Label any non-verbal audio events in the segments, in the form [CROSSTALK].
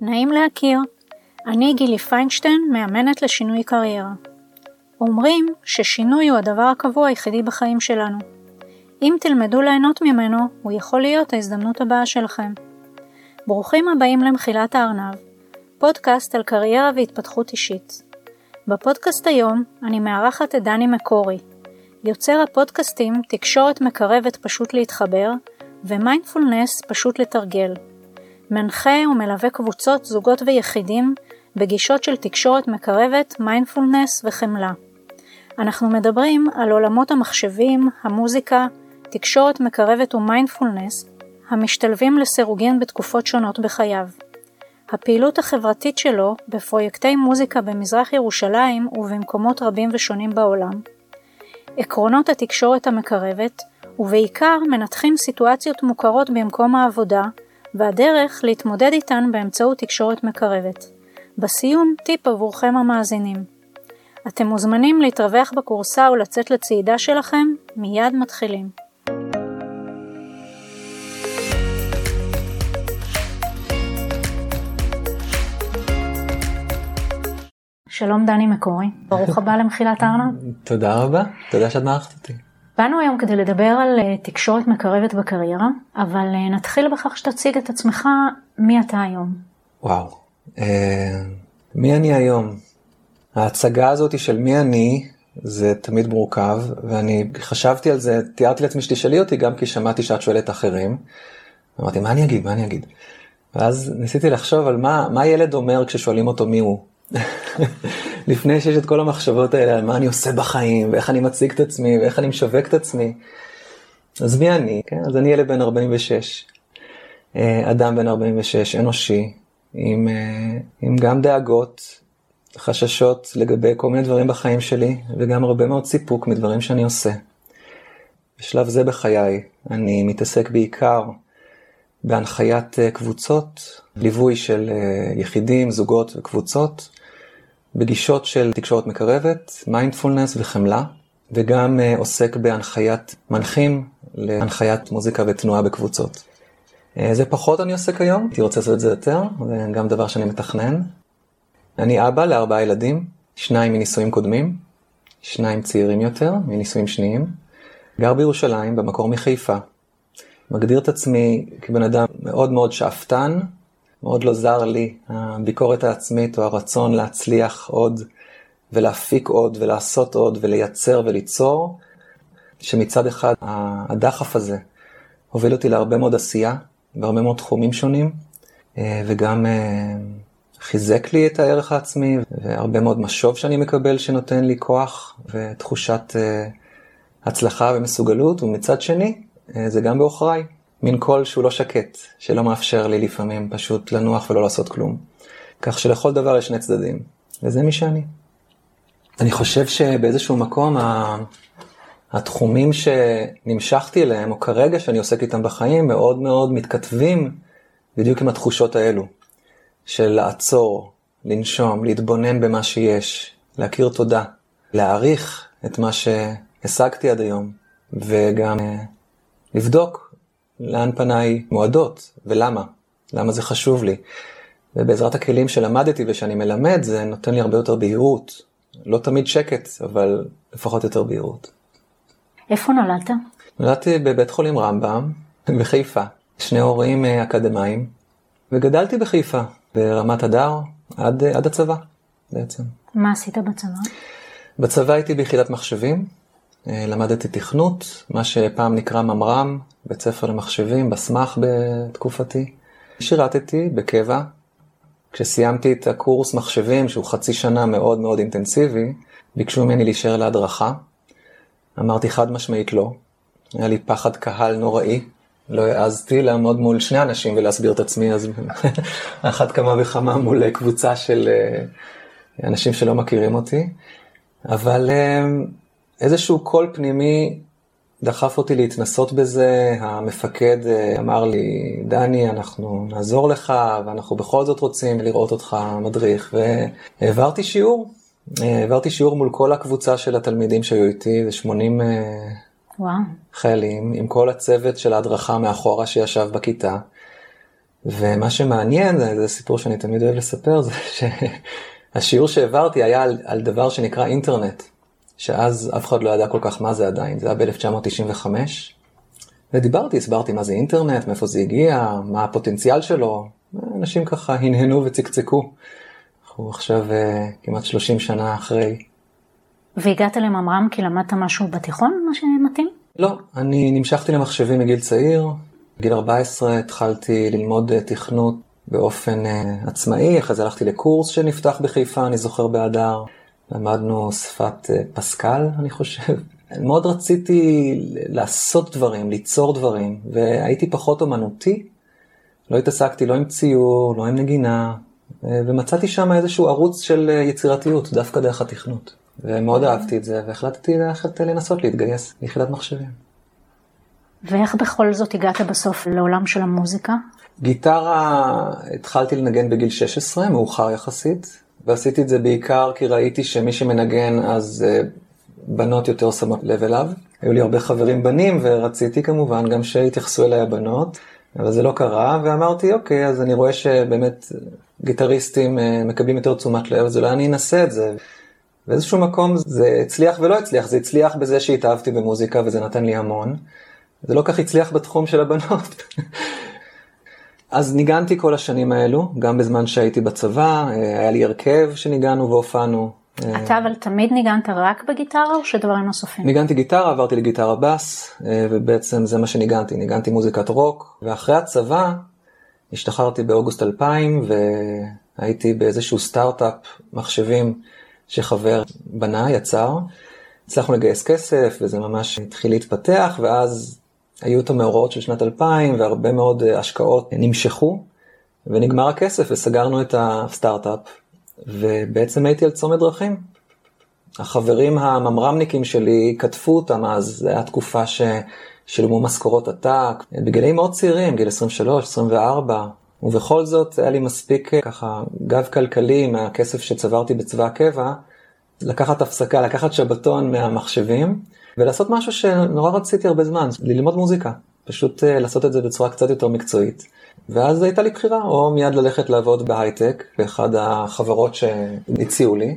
נעים להכיר. אני גילי פיינשטיין, מאמנת לשינוי קריירה. אומרים ששינוי הוא הדבר הקבוע היחידי בחיים שלנו. אם תלמדו ליהנות ממנו, הוא יכול להיות ההזדמנות הבאה שלכם. ברוכים הבאים למחילת הארנב, פודקאסט על קריירה והתפתחות אישית. בפודקאסט היום אני מארחת את דני מקורי, יוצר הפודקאסטים תקשורת מקרבת פשוט להתחבר, ומיינדפולנס פשוט לתרגל. מנחה ומלווה קבוצות, זוגות ויחידים בגישות של תקשורת מקרבת, מיינדפולנס וחמלה. אנחנו מדברים על עולמות המחשבים, המוזיקה, תקשורת מקרבת ומיינדפולנס, המשתלבים לסירוגין בתקופות שונות בחייו. הפעילות החברתית שלו בפרויקטי מוזיקה במזרח ירושלים ובמקומות רבים ושונים בעולם, עקרונות התקשורת המקרבת, ובעיקר מנתחים סיטואציות מוכרות במקום העבודה, והדרך להתמודד איתן באמצעות תקשורת מקרבת. בסיום, טיפ עבורכם המאזינים. אתם מוזמנים להתרווח בקורסה ולצאת לצעידה שלכם, מיד מתחילים. שלום דני מקורי, ברוך הבא למחילת הארנב. תודה רבה, תודה שאת מארחת אותי. באנו היום כדי לדבר על אה, תקשורת מקרבת בקריירה, אבל אה, נתחיל בכך שתציג את עצמך, מי אתה היום? וואו, אה, מי אני היום? ההצגה הזאת של מי אני, זה תמיד מורכב, ואני חשבתי על זה, תיארתי לעצמי שתשאלי אותי גם כי שמעתי שאת שואלת אחרים. אמרתי, מה אני אגיד, מה אני אגיד? ואז ניסיתי לחשוב על מה, מה ילד אומר כששואלים אותו מי הוא. [LAUGHS] לפני שיש את כל המחשבות האלה על מה אני עושה בחיים, ואיך אני מציג את עצמי, ואיך אני משווק את עצמי. אז מי אני? כן? אז אני ילד בן 46, אה, אדם בן 46, אנושי, עם, אה, עם גם דאגות, חששות לגבי כל מיני דברים בחיים שלי, וגם הרבה מאוד סיפוק מדברים שאני עושה. בשלב זה בחיי אני מתעסק בעיקר בהנחיית אה, קבוצות, ליווי של יחידים, זוגות וקבוצות, בגישות של תקשורת מקרבת, מיינדפולנס וחמלה, וגם uh, עוסק בהנחיית מנחים להנחיית מוזיקה ותנועה בקבוצות. Uh, זה פחות אני עוסק היום, הייתי רוצה לעשות את זה יותר, זה גם דבר שאני מתכנן. אני אבא לארבעה ילדים, שניים מנישואים קודמים, שניים צעירים יותר, מנישואים שניים. גר בירושלים, במקור מחיפה. מגדיר את עצמי כבן אדם מאוד מאוד שאפתן, מאוד לא זר לי, הביקורת העצמית או הרצון להצליח עוד ולהפיק עוד ולעשות עוד ולייצר וליצור, שמצד אחד הדחף הזה הוביל אותי להרבה מאוד עשייה בהרבה מאוד תחומים שונים, אה, וגם אה, חיזק לי את הערך העצמי, והרבה מאוד משוב שאני מקבל שנותן לי כוח ותחושת אה, הצלחה ומסוגלות, ומצד שני, זה גם בעוכריי. מין קול שהוא לא שקט, שלא מאפשר לי לפעמים פשוט לנוח ולא לעשות כלום. כך שלכל דבר יש שני צדדים, וזה מי שאני. אני חושב שבאיזשהו מקום התחומים שנמשכתי אליהם, או כרגע שאני עוסק איתם בחיים, מאוד מאוד מתכתבים בדיוק עם התחושות האלו, של לעצור, לנשום, להתבונן במה שיש, להכיר תודה, להעריך את מה שהשגתי עד היום, וגם אה, לבדוק לאן פניי מועדות ולמה, למה זה חשוב לי. ובעזרת הכלים שלמדתי ושאני מלמד, זה נותן לי הרבה יותר בהירות. לא תמיד שקט, אבל לפחות יותר בהירות. איפה נולדת? נולדתי בבית חולים רמב"ם, בחיפה. שני הורים אה, אקדמאים, וגדלתי בחיפה, ברמת הדר, עד, עד הצבא בעצם. מה עשית בצבא? בצבא הייתי ביחידת מחשבים, אה, למדתי תכנות, מה שפעם נקרא ממר"ם, בית ספר למחשבים, בסמך בתקופתי. שירתתי בקבע. כשסיימתי את הקורס מחשבים, שהוא חצי שנה מאוד מאוד אינטנסיבי, ביקשו ממני להישאר להדרכה. אמרתי חד משמעית לא. היה לי פחד קהל נוראי. לא העזתי לעמוד מול שני אנשים ולהסביר את עצמי, אז [LAUGHS] אחת כמה וכמה מול קבוצה של אה, אנשים שלא מכירים אותי. אבל אה, איזשהו קול פנימי דחף אותי להתנסות בזה, המפקד אה, אמר לי, דני, אנחנו נעזור לך, ואנחנו בכל זאת רוצים לראות אותך מדריך, והעברתי שיעור, אה, העברתי שיעור מול כל הקבוצה של התלמידים שהיו איתי, זה 80 אה, וואו. חיילים, עם כל הצוות של ההדרכה מאחורה שישב בכיתה, ומה שמעניין, זה, זה סיפור שאני תמיד אוהב לספר, זה [LAUGHS] שהשיעור שהעברתי היה על, על דבר שנקרא אינטרנט, שאז אף אחד לא ידע כל כך מה זה עדיין, זה היה ב-1995. ודיברתי, הסברתי מה זה אינטרנט, מאיפה זה הגיע, מה הפוטנציאל שלו. אנשים ככה הנהנו וצקצקו. אנחנו עכשיו uh, כמעט 30 שנה אחרי. והגעת לממר"ם כי למדת משהו בתיכון, מה שמתאים? לא, אני נמשכתי למחשבים מגיל צעיר. בגיל 14 התחלתי ללמוד uh, תכנות באופן uh, עצמאי, אחרי זה הלכתי לקורס שנפתח בחיפה, אני זוכר באדר. למדנו שפת uh, פסקל, אני חושב. מאוד רציתי לעשות דברים, ליצור דברים, והייתי פחות אומנותי. לא התעסקתי לא עם ציור, לא עם נגינה, ומצאתי שם איזשהו ערוץ של יצירתיות, דווקא דרך התכנות. ומאוד אהבתי את זה, והחלטתי ללכת לנסות להתגייס ליחידת מחשבים. ואיך בכל זאת הגעת בסוף לעולם של המוזיקה? גיטרה התחלתי לנגן בגיל 16, מאוחר יחסית, ועשיתי את זה בעיקר כי ראיתי שמי שמנגן אז בנות יותר שמות לב אליו. היו לי הרבה חברים בנים, ורציתי כמובן גם שיתייחסו אליי הבנות, אבל זה לא קרה, ואמרתי, אוקיי, אז אני רואה שבאמת גיטריסטים אה, מקבלים יותר תשומת לב, אז אולי אני אנסה את זה. באיזשהו מקום זה הצליח ולא הצליח, זה הצליח בזה שהתאהבתי במוזיקה וזה נתן לי המון. זה לא כך הצליח בתחום של הבנות. [LAUGHS] אז ניגנתי כל השנים האלו, גם בזמן שהייתי בצבא, אה, היה לי הרכב שניגענו והופענו, אתה אבל תמיד ניגנת רק בגיטרה או שדברים נוספים? ניגנתי גיטרה, עברתי לגיטרה בס, אה, ובעצם זה מה שניגנתי, ניגנתי מוזיקת רוק, ואחרי הצבא השתחררתי באוגוסט 2000 והייתי באיזשהו סטארט-אפ מחשבים שחבר בנה, יצר. הצלחנו לגייס כסף וזה ממש התחיל להתפתח, ואז היו את המאורעות של שנת 2000 והרבה מאוד השקעות נמשכו, ונגמר הכסף וסגרנו את הסטארט-אפ. ובעצם הייתי על צומת דרכים. החברים הממרמניקים שלי כתבו אותם אז, זו הייתה תקופה ששילמו משכורות עתק, בגילאים מאוד צעירים, גיל 23, 24, ובכל זאת היה לי מספיק ככה גב כלכלי מהכסף שצברתי בצבא הקבע, לקחת הפסקה, לקחת שבתון מהמחשבים, ולעשות משהו שנורא רציתי הרבה זמן, ללמוד מוזיקה. פשוט אה, לעשות את זה בצורה קצת יותר מקצועית. ואז הייתה לי בחירה, או מיד ללכת לעבוד בהייטק, באחד החברות שהציעו לי,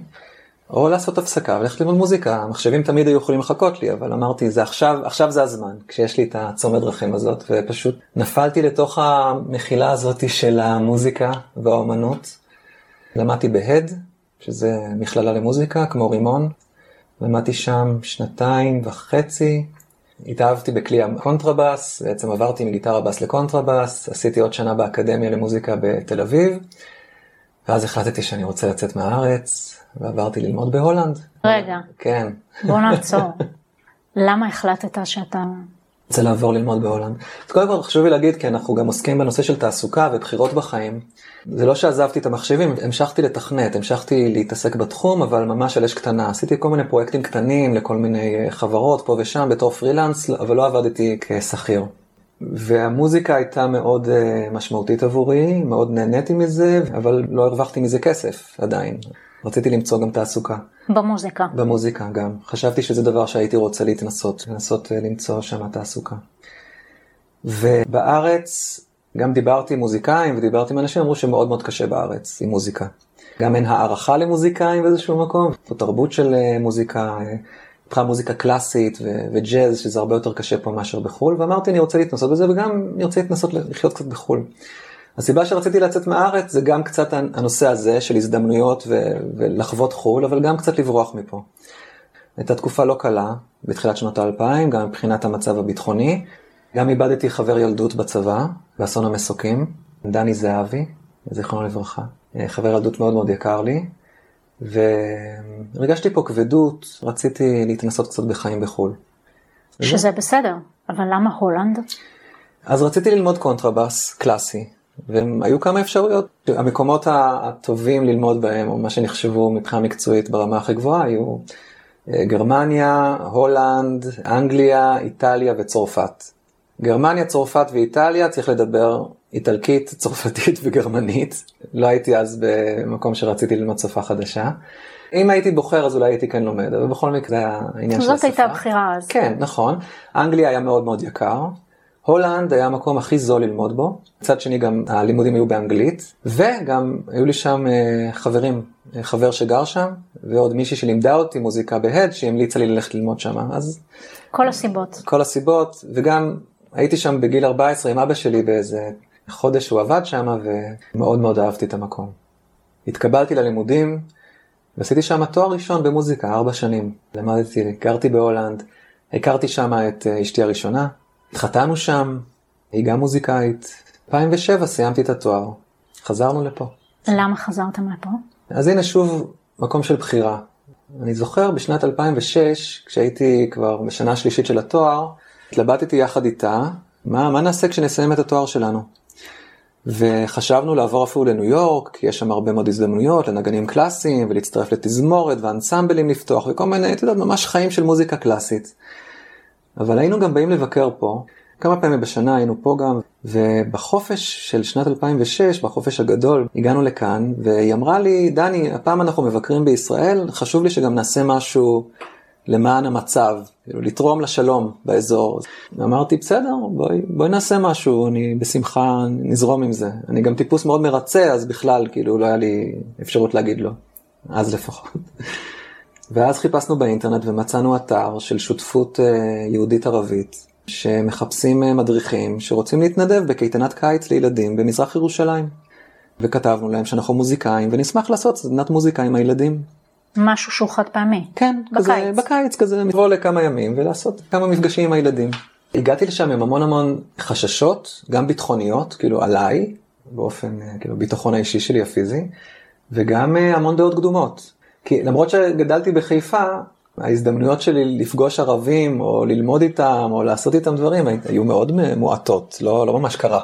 או לעשות הפסקה וללכת ללמוד מוזיקה. המחשבים תמיד היו יכולים לחכות לי, אבל אמרתי, זה עכשיו, עכשיו זה הזמן, כשיש לי את הצומת דרכים הזאת, ופשוט נפלתי לתוך המחילה הזאת של המוזיקה והאומנות. למדתי בהד, שזה מכללה למוזיקה, כמו רימון. למדתי שם שנתיים וחצי, התאהבתי בכלי הקונטרבאס, בעצם עברתי מגיטרה בס לקונטרבאס, עשיתי עוד שנה באקדמיה למוזיקה בתל אביב, ואז החלטתי שאני רוצה לצאת מהארץ, ועברתי ללמוד בהולנד. רגע. כן. בוא נעצור. [LAUGHS] למה החלטת שאתה... רוצה לעבור ללמוד בהולנד. אז קודם כל חשוב לי להגיד, כי אנחנו גם עוסקים בנושא של תעסוקה ובחירות בחיים. זה לא שעזבתי את המחשבים, המשכתי לתכנת, המשכתי להתעסק בתחום, אבל ממש על אש קטנה. עשיתי כל מיני פרויקטים קטנים לכל מיני אה, חברות פה ושם בתור פרילנס, אבל לא עבדתי כשכיר. והמוזיקה הייתה מאוד uh, משמעותית עבורי, מאוד נהניתי מזה, אבל לא הרווחתי מזה כסף עדיין. רציתי למצוא גם תעסוקה. במוזיקה. במוזיקה גם. חשבתי שזה דבר שהייתי רוצה להתנסות, לנסות אה, למצוא שם תעסוקה. ובארץ גם דיברתי עם מוזיקאים ודיברתי עם אנשים, אמרו שמאוד מאוד קשה בארץ עם מוזיקה. גם אין הערכה למוזיקאים באיזשהו מקום, פה תרבות של אה, מוזיקה, מבחינה אה, מוזיקה קלאסית וג'אז, שזה הרבה יותר קשה פה מאשר בחו"ל, ואמרתי אני רוצה להתנסות בזה וגם אני רוצה להתנסות לחיות קצת בחו"ל. הסיבה שרציתי לצאת מהארץ זה גם קצת הנושא הזה של הזדמנויות ו- ולחוות חו"ל, אבל גם קצת לברוח מפה. הייתה תקופה לא קלה, בתחילת שנות האלפיים, גם מבחינת המצב הביטחוני. גם איבדתי חבר ילדות בצבא, באסון המסוקים, דני זהבי, זיכרונו לברכה. חבר ילדות מאוד מאוד יקר לי, והרגשתי פה כבדות, רציתי להתנסות קצת בחיים בחו"ל. שזה בסדר, אבל למה הולנד? אז רציתי ללמוד קונטרבאס קלאסי, והיו כמה אפשרויות. המקומות הטובים ללמוד בהם, או מה שנחשבו מבחינה מקצועית ברמה הכי גבוהה, היו אה, גרמניה, הולנד, אנגליה, איטליה וצרפת. גרמניה, צרפת ואיטליה צריך לדבר איטלקית, [LAUGHS] צרפתית וגרמנית. לא הייתי אז במקום שרציתי ללמוד שפה חדשה. אם הייתי בוחר אז אולי הייתי כן לומד, אבל בכל מקרה זה העניין של השפה. זאת הייתה הבחירה אז. כן, נכון. אנגליה היה מאוד מאוד יקר. הולנד היה המקום הכי זול ללמוד בו, מצד שני גם הלימודים היו באנגלית, וגם היו לי שם אה, חברים, אה, חבר שגר שם, ועוד מישהי שלימדה אותי מוזיקה בהד, שהמליצה לי ללכת ללמוד שם, אז... כל הסיבות. כל הסיבות, וגם הייתי שם בגיל 14 עם אבא שלי באיזה חודש הוא עבד שם, ומאוד מאוד אהבתי את המקום. התקבלתי ללימודים, ועשיתי שם תואר ראשון במוזיקה, ארבע שנים. למדתי, גרתי בהולנד, הכרתי שם את אה, אשתי הראשונה, התחתנו שם, היא גם מוזיקאית. 2007 סיימתי את התואר, חזרנו לפה. למה חזרתם לפה? אז הנה שוב מקום של בחירה. אני זוכר בשנת 2006, כשהייתי כבר בשנה השלישית של התואר, התלבטתי יחד איתה, מה, מה נעשה כשנסיים את התואר שלנו? וחשבנו לעבור אפילו לניו יורק, כי יש שם הרבה מאוד הזדמנויות לנגנים קלאסיים, ולהצטרף לתזמורת ואנסמבלים לפתוח, וכל מיני, אתה יודע, ממש חיים של מוזיקה קלאסית. אבל היינו גם באים לבקר פה, כמה פעמים בשנה היינו פה גם, ובחופש של שנת 2006, בחופש הגדול, הגענו לכאן, והיא אמרה לי, דני, הפעם אנחנו מבקרים בישראל, חשוב לי שגם נעשה משהו למען המצב, כאילו לתרום לשלום באזור. אמרתי, בסדר, בואי, בואי נעשה משהו, אני בשמחה נזרום עם זה. אני גם טיפוס מאוד מרצה, אז בכלל, כאילו, לא היה לי אפשרות להגיד לו, אז לפחות. ואז חיפשנו באינטרנט ומצאנו אתר של שותפות אה, יהודית-ערבית, שמחפשים אה, מדריכים שרוצים להתנדב בקייטנת קיץ לילדים במזרח ירושלים. וכתבנו להם שאנחנו מוזיקאים ונשמח לעשות סדנת מוזיקה עם הילדים. משהו שהוא חד פעמי. כן, בקיץ. כזה, בקיץ כזה, לבוא לכמה ימים ולעשות כמה מפגשים עם הילדים. הגעתי לשם עם המון המון חששות, גם ביטחוניות, כאילו עליי, באופן, אה, כאילו, ביטחון האישי שלי הפיזי, וגם המון דעות קדומות. כי למרות שגדלתי בחיפה, ההזדמנויות שלי לפגוש ערבים, או ללמוד איתם, או לעשות איתם דברים, היו מאוד מועטות, לא, לא ממש קרה.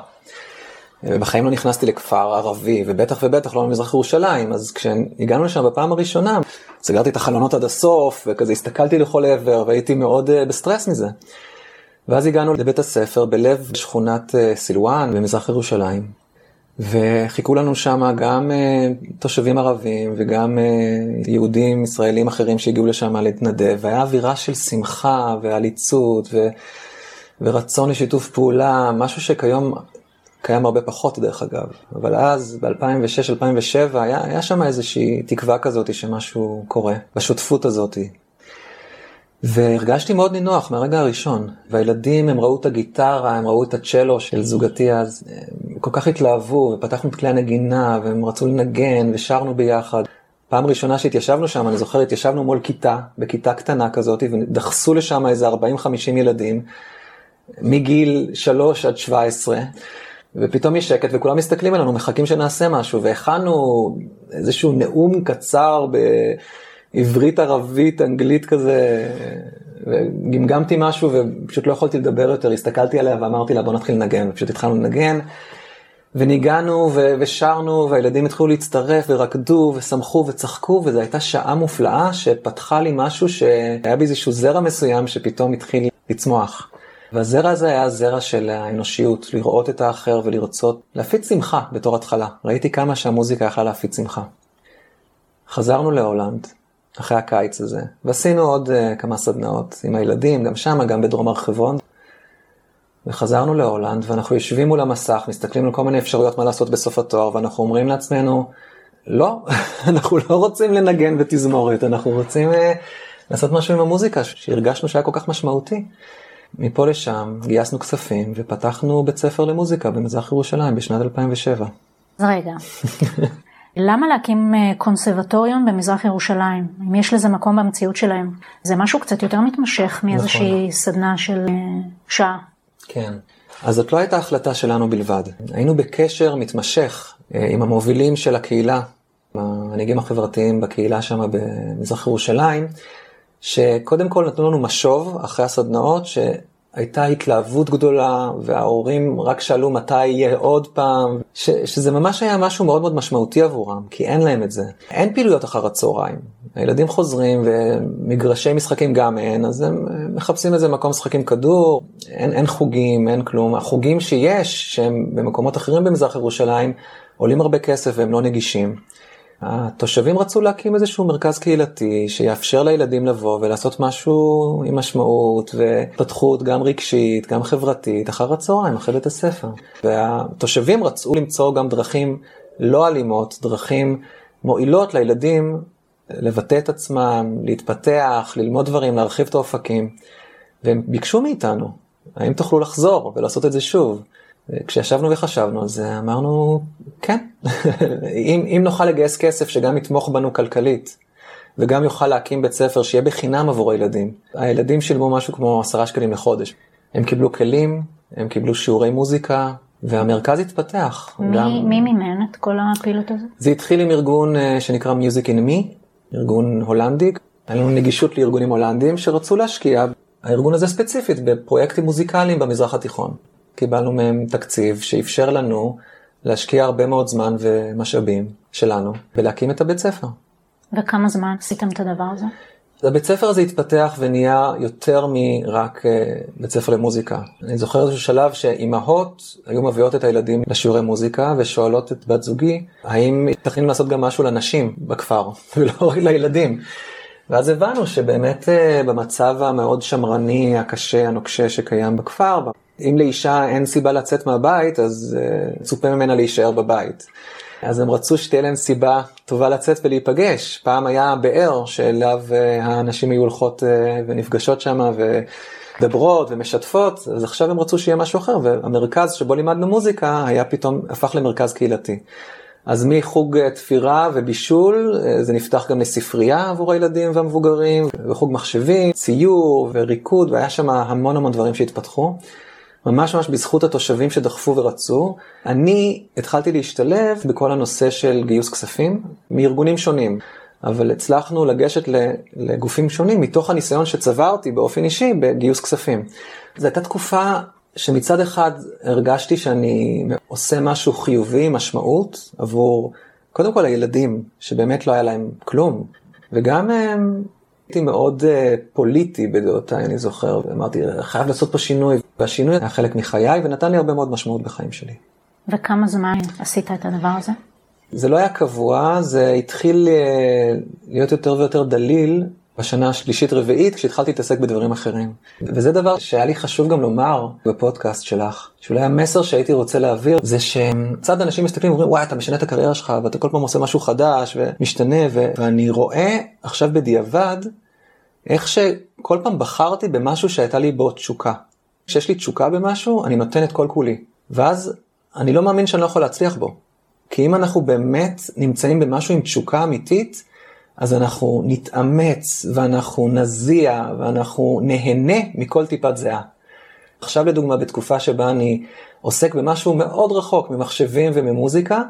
בחיים לא נכנסתי לכפר ערבי, ובטח ובטח לא למזרח ירושלים, אז כשהגענו לשם בפעם הראשונה, סגרתי את החלונות עד הסוף, וכזה הסתכלתי לכל עבר, והייתי מאוד אה, בסטרס מזה. ואז הגענו לבית הספר בלב שכונת אה, סילואן במזרח ירושלים. וחיכו לנו שם גם uh, תושבים ערבים וגם uh, יהודים ישראלים אחרים שהגיעו לשם להתנדב, והיה אווירה של שמחה ועליצות ו... ורצון לשיתוף פעולה, משהו שכיום קיים הרבה פחות דרך אגב, אבל אז ב-2006-2007 היה, היה שם איזושהי תקווה כזאת שמשהו קורה, בשותפות הזאת. והרגשתי מאוד נינוח מהרגע הראשון, והילדים הם ראו את הגיטרה, הם ראו את הצ'לו של זוגתי אז, כל כך התלהבו, ופתחנו את כלי הנגינה, והם רצו לנגן, ושרנו ביחד. פעם ראשונה שהתיישבנו שם, אני זוכר, התיישבנו מול כיתה, בכיתה קטנה כזאת, ודחסו לשם איזה 40-50 ילדים, מגיל 3 עד 17, ופתאום יש שקט וכולם מסתכלים עלינו, מחכים שנעשה משהו, והכנו איזשהו נאום קצר בעברית, ערבית, אנגלית כזה, וגמגמתי משהו ופשוט לא יכולתי לדבר יותר, הסתכלתי עליה ואמרתי לה בוא נתחיל לנגן, ופשוט התחלנו לנגן. וניגענו ו- ושרנו והילדים התחילו להצטרף ורקדו ושמחו וצחקו וזו הייתה שעה מופלאה שפתחה לי משהו שהיה בי איזשהו זרע מסוים שפתאום התחיל לצמוח. והזרע הזה היה הזרע של האנושיות, לראות את האחר ולרצות להפיץ שמחה בתור התחלה. ראיתי כמה שהמוזיקה יכלה להפיץ שמחה. חזרנו להולנד, אחרי הקיץ הזה, ועשינו עוד uh, כמה סדנאות עם הילדים, גם שם, גם בדרום הר חברון. וחזרנו להולנד, ואנחנו יושבים מול המסך, מסתכלים על כל מיני אפשרויות מה לעשות בסוף התואר, ואנחנו אומרים לעצמנו, לא, [LAUGHS] אנחנו לא רוצים לנגן בתזמורת, אנחנו רוצים uh, לעשות משהו עם המוזיקה, שהרגשנו שהיה כל כך משמעותי. מפה לשם גייסנו כספים ופתחנו בית ספר למוזיקה במזרח ירושלים בשנת 2007. אז רגע, [LAUGHS] למה להקים אה, קונסרבטוריון במזרח ירושלים? אם יש לזה מקום במציאות שלהם. זה משהו קצת יותר מתמשך מאיזושהי נכון. סדנה של אה, שעה. כן, אז זאת לא הייתה החלטה שלנו בלבד. היינו בקשר מתמשך אה, עם המובילים של הקהילה, המנהיגים החברתיים בקהילה שם במזרח ירושלים. שקודם כל נתנו לנו משוב אחרי הסדנאות, שהייתה התלהבות גדולה, וההורים רק שאלו מתי יהיה עוד פעם, ש, שזה ממש היה משהו מאוד מאוד משמעותי עבורם, כי אין להם את זה. אין פעילויות אחר הצהריים. הילדים חוזרים ומגרשי משחקים גם אין, אז הם מחפשים איזה מקום משחק עם כדור, אין, אין חוגים, אין כלום. החוגים שיש, שהם במקומות אחרים במזרח ירושלים, עולים הרבה כסף והם לא נגישים. התושבים רצו להקים איזשהו מרכז קהילתי שיאפשר לילדים לבוא ולעשות משהו עם משמעות והתפתחות גם רגשית, גם חברתית, אחר הצהריים, אחרי בית הספר. והתושבים רצו למצוא גם דרכים לא אלימות, דרכים מועילות לילדים לבטא את עצמם, להתפתח, ללמוד דברים, להרחיב את האופקים. והם ביקשו מאיתנו, האם תוכלו לחזור ולעשות את זה שוב? כשישבנו וחשבנו על זה, אמרנו, כן, [LAUGHS] אם, אם נוכל לגייס כסף שגם יתמוך בנו כלכלית, וגם יוכל להקים בית ספר שיהיה בחינם עבור הילדים. הילדים שילמו משהו כמו עשרה שקלים לחודש. הם קיבלו כלים, הם קיבלו שיעורי מוזיקה, והמרכז התפתח. מי, גם... מי מימן את כל הפעילות הזאת? זה התחיל עם ארגון אה, שנקרא Music in Me, ארגון הולנדי. היה לנו נגישות לארגונים הולנדים שרצו להשקיע, הארגון הזה ספציפית, בפרויקטים מוזיקליים במזרח התיכון. קיבלנו מהם תקציב שאפשר לנו להשקיע הרבה מאוד זמן ומשאבים שלנו ולהקים את הבית ספר. וכמה זמן עשיתם את הדבר הזה? הבית ספר הזה התפתח ונהיה יותר מרק אה, בית ספר למוזיקה. אני זוכר איזשהו שלב שאימהות היו מביאות את הילדים לשיעורי מוזיקה ושואלות את בת זוגי, האם מתכננים לעשות גם משהו לנשים בכפר [LAUGHS] ולא רק לילדים. ואז הבנו שבאמת אה, במצב המאוד שמרני, הקשה, הנוקשה שקיים בכפר, אם לאישה אין סיבה לצאת מהבית, אז uh, צופה ממנה להישאר בבית. אז הם רצו שתהיה להם סיבה טובה לצאת ולהיפגש. פעם היה באר שאליו uh, הנשים היו הולכות uh, ונפגשות שם ומדברות ומשתפות, אז עכשיו הם רצו שיהיה משהו אחר, והמרכז שבו לימדנו מוזיקה היה פתאום, הפך למרכז קהילתי. אז מחוג תפירה ובישול, זה נפתח גם לספרייה עבור הילדים והמבוגרים, וחוג מחשבים, ציור וריקוד, והיה שם המון המון דברים שהתפתחו. ממש ממש בזכות התושבים שדחפו ורצו, אני התחלתי להשתלב בכל הנושא של גיוס כספים מארגונים שונים. אבל הצלחנו לגשת לגופים שונים מתוך הניסיון שצברתי באופן אישי בגיוס כספים. זו הייתה תקופה שמצד אחד הרגשתי שאני עושה משהו חיובי, משמעות, עבור קודם כל הילדים, שבאמת לא היה להם כלום, וגם הייתי מאוד uh, פוליטי בדעותיי, אני זוכר, ואמרתי, חייב לעשות פה שינוי, והשינוי היה חלק מחיי ונתן לי הרבה מאוד משמעות בחיים שלי. וכמה זמן עשית את הדבר הזה? זה לא היה קבוע, זה התחיל uh, להיות יותר ויותר דליל בשנה השלישית-רביעית, כשהתחלתי להתעסק בדברים אחרים. וזה דבר שהיה לי חשוב גם לומר בפודקאסט שלך, שאולי המסר שהייתי רוצה להעביר זה שצד אנשים מסתכלים ואומרים, וואי, אתה משנה את הקריירה שלך, ואתה כל פעם עושה משהו חדש ומשתנה, ו- ואני רואה עכשיו בדיעבד, איך שכל פעם בחרתי במשהו שהייתה לי בו תשוקה. כשיש לי תשוקה במשהו, אני נותן את כל כולי. ואז אני לא מאמין שאני לא יכול להצליח בו. כי אם אנחנו באמת נמצאים במשהו עם תשוקה אמיתית, אז אנחנו נתאמץ ואנחנו נזיע ואנחנו נהנה מכל טיפת זיעה. עכשיו לדוגמה, בתקופה שבה אני עוסק במשהו מאוד רחוק ממחשבים וממוזיקה,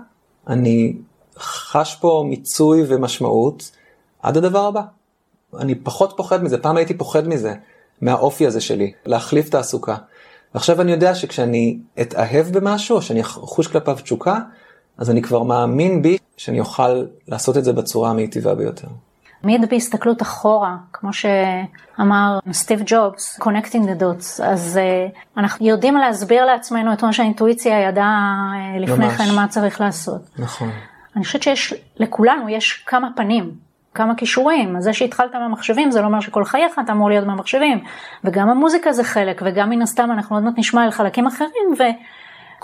אני חש פה מיצוי ומשמעות עד הדבר הבא. אני פחות פוחד מזה, פעם הייתי פוחד מזה, מהאופי הזה שלי, להחליף תעסוקה. ועכשיו אני יודע שכשאני אתאהב במשהו, או שאני אחוש כלפיו תשוקה, אז אני כבר מאמין בי שאני אוכל לעשות את זה בצורה המיטיבה ביותר. תמיד בהסתכלות אחורה, כמו שאמר סטיב ג'ובס, connecting the dots, אז uh, אנחנו יודעים להסביר לעצמנו את מה שהאינטואיציה ידעה uh, לפני ממש. כן מה צריך לעשות. נכון. אני חושבת שיש, לכולנו יש כמה פנים, כמה כישורים, אז זה שהתחלת במחשבים זה לא אומר שכל חייך אתה אמור להיות במחשבים, וגם המוזיקה זה חלק, וגם מן הסתם אנחנו עוד מעט נשמע על חלקים אחרים, ו...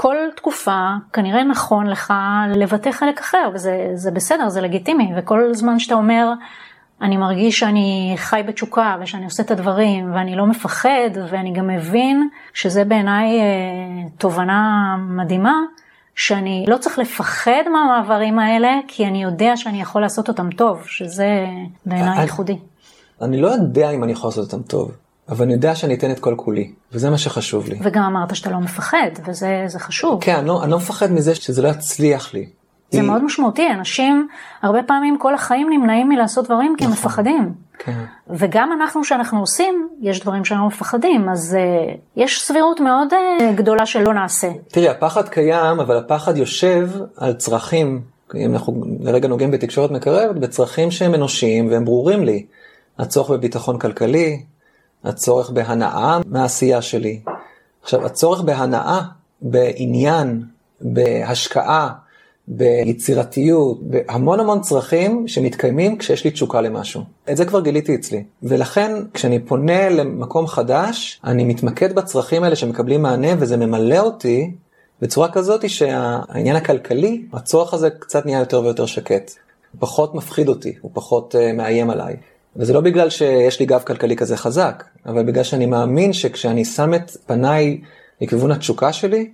כל תקופה כנראה נכון לך לבטא חלק אחר, וזה בסדר, זה לגיטימי, וכל זמן שאתה אומר, אני מרגיש שאני חי בתשוקה ושאני עושה את הדברים ואני לא מפחד ואני גם מבין שזה בעיניי אה, תובנה מדהימה שאני לא צריך לפחד מהמעברים האלה כי אני יודע שאני יכול לעשות אותם טוב שזה בעיניי ייחודי. אני לא יודע אם אני יכול לעשות אותם טוב. אבל אני יודע שאני אתן את כל כולי, וזה מה שחשוב לי. וגם אמרת שאתה לא מפחד, וזה חשוב. כן, אני לא, אני לא מפחד מזה שזה לא יצליח לי. זה היא... מאוד משמעותי, אנשים הרבה פעמים כל החיים נמנעים מלעשות דברים כי הם נכון. מפחדים. כן. וגם אנחנו שאנחנו עושים, יש דברים שאנחנו מפחדים, אז uh, יש סבירות מאוד uh, גדולה שלא נעשה. תראי, הפחד קיים, אבל הפחד יושב על צרכים, אם אנחנו לרגע נוגעים בתקשורת מקרבת, בצרכים שהם אנושיים והם ברורים לי. הצורך בביטחון כלכלי, הצורך בהנאה מהעשייה שלי. עכשיו, הצורך בהנאה, בעניין, בהשקעה, ביצירתיות, בהמון המון צרכים שמתקיימים כשיש לי תשוקה למשהו. את זה כבר גיליתי אצלי. ולכן כשאני פונה למקום חדש, אני מתמקד בצרכים האלה שמקבלים מענה וזה ממלא אותי בצורה כזאת שהעניין הכלכלי, הצורך הזה קצת נהיה יותר ויותר שקט. הוא פחות מפחיד אותי, הוא פחות uh, מאיים עליי. וזה לא בגלל שיש לי גב כלכלי כזה חזק, אבל בגלל שאני מאמין שכשאני שם את פניי לכיוון התשוקה שלי,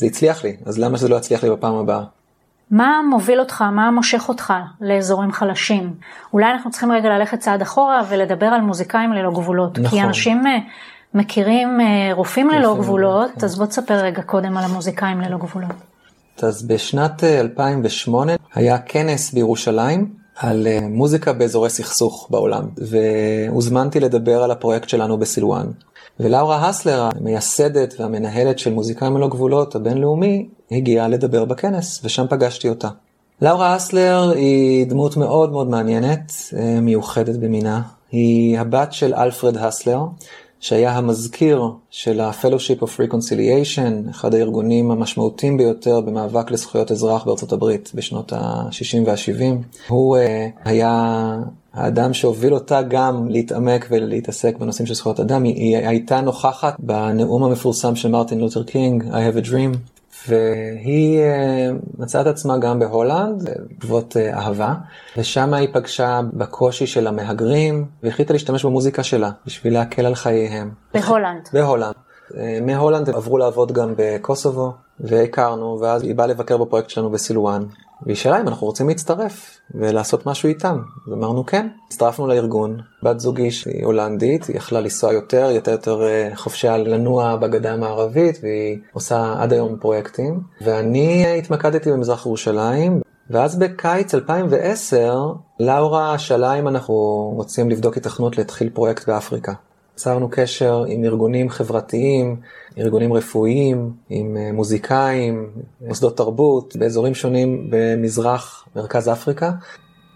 זה הצליח לי, אז למה שזה לא יצליח לי בפעם הבאה? מה מוביל אותך, מה מושך אותך לאזורים חלשים? אולי אנחנו צריכים רגע ללכת צעד אחורה ולדבר על מוזיקאים ללא גבולות. נכון. כי אנשים אה, מכירים אה, רופאים ללא גבולות, כן. אז בוא תספר רגע קודם על המוזיקאים ללא גבולות. אז בשנת 2008 אה, היה כנס בירושלים על מוזיקה באזורי סכסוך בעולם, והוזמנתי לדבר על הפרויקט שלנו בסילואן. ולאורה הסלר, המייסדת והמנהלת של מוזיקאים ללא גבולות הבינלאומי, הגיעה לדבר בכנס, ושם פגשתי אותה. לאורה אסלר היא דמות מאוד מאוד מעניינת, אה, מיוחדת במינה. היא הבת של אלפרד הסלר, שהיה המזכיר של ה-Fellowship of Reconciliation, אחד הארגונים המשמעותיים ביותר במאבק לזכויות אזרח בארצות הברית בשנות ה-60 וה-70. הוא אה, היה האדם שהוביל אותה גם להתעמק ולהתעסק בנושאים של זכויות אדם. היא, היא הייתה נוכחת בנאום המפורסם של מרטין לותר קינג, I have a dream, והיא אה, מצאה את עצמה גם בהולנד, בעקבות אה, אהבה, ושם היא פגשה בקושי של המהגרים, והחליטה להשתמש במוזיקה שלה בשביל להקל על חייהם. בהולנד. בהולנד. אה, מהולנד עברו לעבוד גם בקוסובו, והכרנו, ואז היא באה לבקר בפרויקט שלנו בסילואן, והיא שאלה אם אנחנו רוצים להצטרף ולעשות משהו איתם. אמרנו כן, הצטרפנו לארגון. בת זוגי שהיא הולנדית, היא יכלה לנסוע יותר, יותר יותר אה, חופשיה לנוע בגדה המערבית, והיא עושה עד היום פרויקטים. ואני התמקדתי במזרח ירושלים, ואז בקיץ 2010, לאורה שאלה אם אנחנו רוצים לבדוק התכנות להתחיל פרויקט באפריקה. יצרנו קשר עם ארגונים חברתיים, ארגונים רפואיים, עם אה, מוזיקאים, מוסדות תרבות, באזורים שונים במזרח, מרכז אפריקה.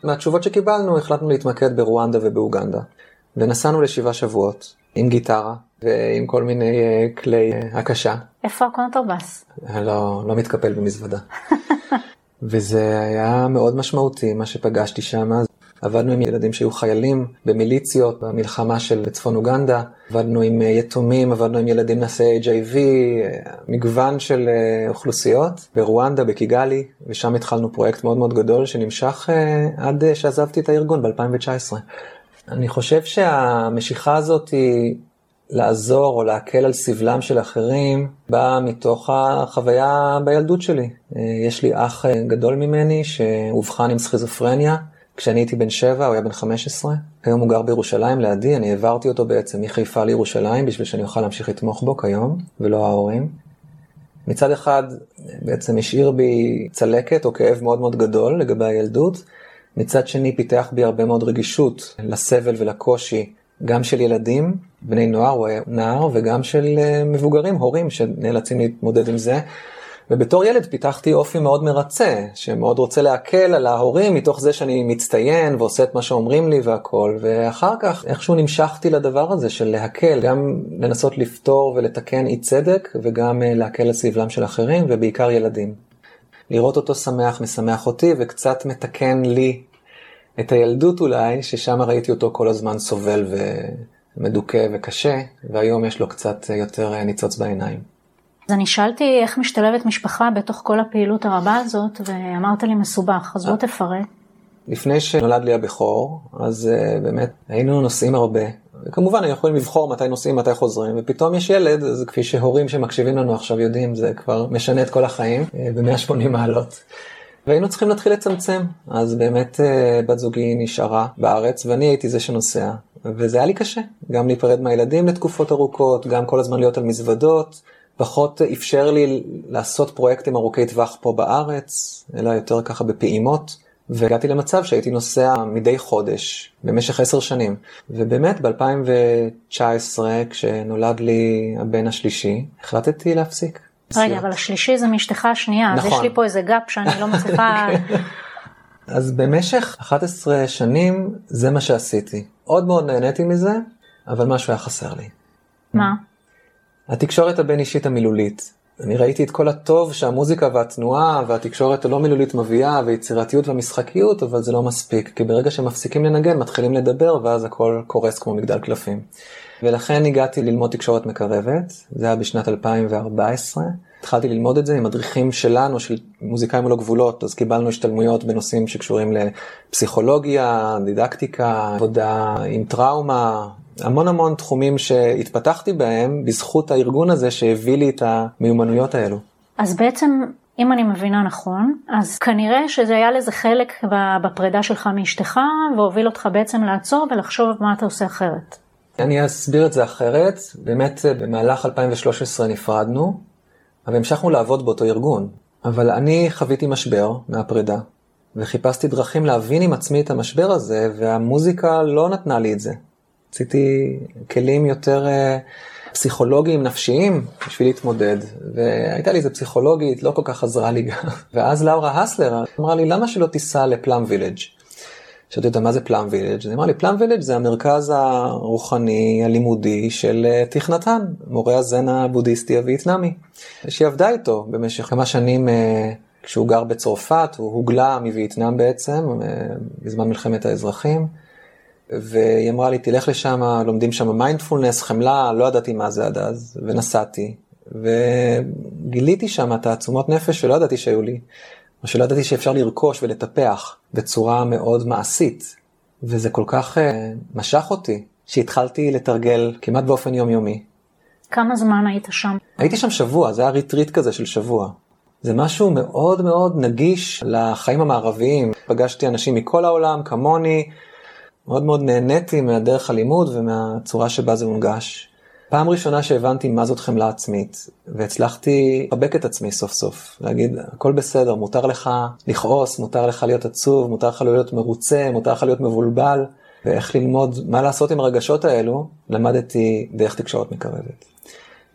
מהתשובות שקיבלנו החלטנו להתמקד ברואנדה ובאוגנדה. ונסענו לשבעה שבועות, עם גיטרה ועם כל מיני אה, כלי אה, הקשה. איפה הקונטרבאס? לא, לא מתקפל במזוודה. [LAUGHS] וזה היה מאוד משמעותי, מה שפגשתי שם. עבדנו עם ילדים שהיו חיילים במיליציות במלחמה של צפון אוגנדה, עבדנו עם אה, יתומים, עבדנו עם ילדים נשאי HIV, אה, מגוון של אה, אוכלוסיות, ברואנדה, בקיגאלי, ושם התחלנו פרויקט מאוד מאוד גדול שנמשך עד שעזבתי את הארגון ב-2019. אני חושב שהמשיכה הזאת היא לעזור או להקל על סבלם של אחרים, באה מתוך החוויה בילדות שלי. יש לי אח גדול ממני שאובחן עם סכיזופרניה. כשאני הייתי בן 7, הוא היה בן 15, היום הוא גר בירושלים לידי, אני העברתי אותו בעצם מחיפה לירושלים בשביל שאני אוכל להמשיך לתמוך בו כיום, ולא ההורים. מצד אחד, בעצם השאיר בי צלקת או כאב מאוד מאוד גדול לגבי הילדות, מצד שני פיתח בי הרבה מאוד רגישות לסבל ולקושי, גם של ילדים, בני נוער, הוא היה נער, וגם של אה, מבוגרים, הורים שנאלצים להתמודד עם זה. ובתור ילד פיתחתי אופי מאוד מרצה, שמאוד רוצה להקל על ההורים מתוך זה שאני מצטיין ועושה את מה שאומרים לי והכל, ואחר כך איכשהו נמשכתי לדבר הזה של להקל, גם לנסות לפתור ולתקן אי צדק, וגם אה, להקל על סבלם של אחרים, ובעיקר ילדים. לראות אותו שמח משמח אותי, וקצת מתקן לי את הילדות אולי, ששם ראיתי אותו כל הזמן סובל ומדוכא וקשה, והיום יש לו קצת יותר אה, ניצוץ בעיניים. אז אני שאלתי איך משתלבת משפחה בתוך כל הפעילות הרבה הזאת, ואמרת לי מסובך, אז בוא תפרט. לפני שנולד לי הבכור, אז uh, באמת היינו נוסעים הרבה. וכמובן, היינו יכולים לבחור מתי נוסעים, מתי חוזרים, ופתאום יש ילד, אז כפי שהורים שמקשיבים לנו עכשיו יודעים, זה כבר משנה את כל החיים uh, ב-180 מעלות. והיינו צריכים להתחיל לצמצם. אז באמת uh, בת זוגי נשארה בארץ, ואני הייתי זה שנוסע. וזה היה לי קשה, גם להיפרד מהילדים לתקופות ארוכות, גם כל הזמן להיות על מזוודות. פחות אפשר לי לעשות פרויקטים ארוכי טווח פה בארץ, אלא יותר ככה בפעימות. והגעתי למצב שהייתי נוסע מדי חודש במשך עשר שנים. ובאמת ב-2019, כשנולד לי הבן השלישי, החלטתי להפסיק. רגע, אבל השלישי זה מאשתך השנייה, נכון. אז יש לי פה איזה גאפ שאני לא מצליחה... [LAUGHS] כן. אז במשך 11 שנים זה מה שעשיתי. עוד מאוד נהניתי מזה, אבל משהו היה חסר לי. מה? התקשורת הבין אישית המילולית. אני ראיתי את כל הטוב שהמוזיקה והתנועה והתקשורת הלא מילולית מביאה ויצירתיות והמשחקיות, אבל זה לא מספיק, כי ברגע שמפסיקים לנגן מתחילים לדבר ואז הכל קורס כמו מגדל קלפים. ולכן הגעתי ללמוד תקשורת מקרבת, זה היה בשנת 2014. התחלתי ללמוד את זה עם מדריכים שלנו, של מוזיקאים ללא גבולות, אז קיבלנו השתלמויות בנושאים שקשורים לפסיכולוגיה, דידקטיקה, עבודה עם טראומה, המון המון תחומים שהתפתחתי בהם בזכות הארגון הזה שהביא לי את המיומנויות האלו. אז בעצם, אם אני מבינה נכון, אז כנראה שזה היה לזה חלק בפרידה שלך מאשתך, והוביל אותך בעצם לעצור ולחשוב מה אתה עושה אחרת. אני אסביר את זה אחרת. באמת, במהלך 2013 נפרדנו, אבל המשכנו לעבוד באותו ארגון. אבל אני חוויתי משבר מהפרידה, וחיפשתי דרכים להבין עם עצמי את המשבר הזה, והמוזיקה לא נתנה לי את זה. רציתי כלים יותר אה, פסיכולוגיים, נפשיים, בשביל להתמודד. והייתה לי איזה פסיכולוגית, לא כל כך עזרה לי גם. [LAUGHS] ואז לאורה הסלר אמרה לי, למה שלא תיסע לפלאם וילג'? שאתה יודע מה זה פלאם וילג'? היא אמרה לי, פלאם וילג' זה המרכז הרוחני, הלימודי של אה, תכנתן, מורה הזן הבודהיסטי הווייטנאמי. שהיא עבדה איתו במשך כמה שנים אה, כשהוא גר בצרפת, הוא הוגלה מווייטנאם בעצם, בזמן מלחמת האזרחים. והיא אמרה לי, תלך לשם, לומדים שם מיינדפולנס, חמלה, לא ידעתי מה זה עד אז, ונסעתי, וגיליתי שם תעצומות נפש שלא ידעתי שהיו לי, או שלא ידעתי שאפשר לרכוש ולטפח בצורה מאוד מעשית, וזה כל כך uh, משך אותי, שהתחלתי לתרגל כמעט באופן יומיומי. כמה זמן היית שם? הייתי שם שבוע, זה היה ריטריט כזה של שבוע. זה משהו מאוד מאוד נגיש לחיים המערביים. פגשתי אנשים מכל העולם, כמוני, מאוד מאוד נהניתי מהדרך הלימוד ומהצורה שבה זה מונגש. פעם ראשונה שהבנתי מה זאת חמלה עצמית, והצלחתי לחבק את עצמי סוף סוף, להגיד, הכל בסדר, מותר לך לכעוס, מותר לך להיות עצוב, מותר לך להיות מרוצה, מותר לך להיות מבולבל, ואיך ללמוד מה לעשות עם הרגשות האלו, למדתי דרך תקשורת מקרבת.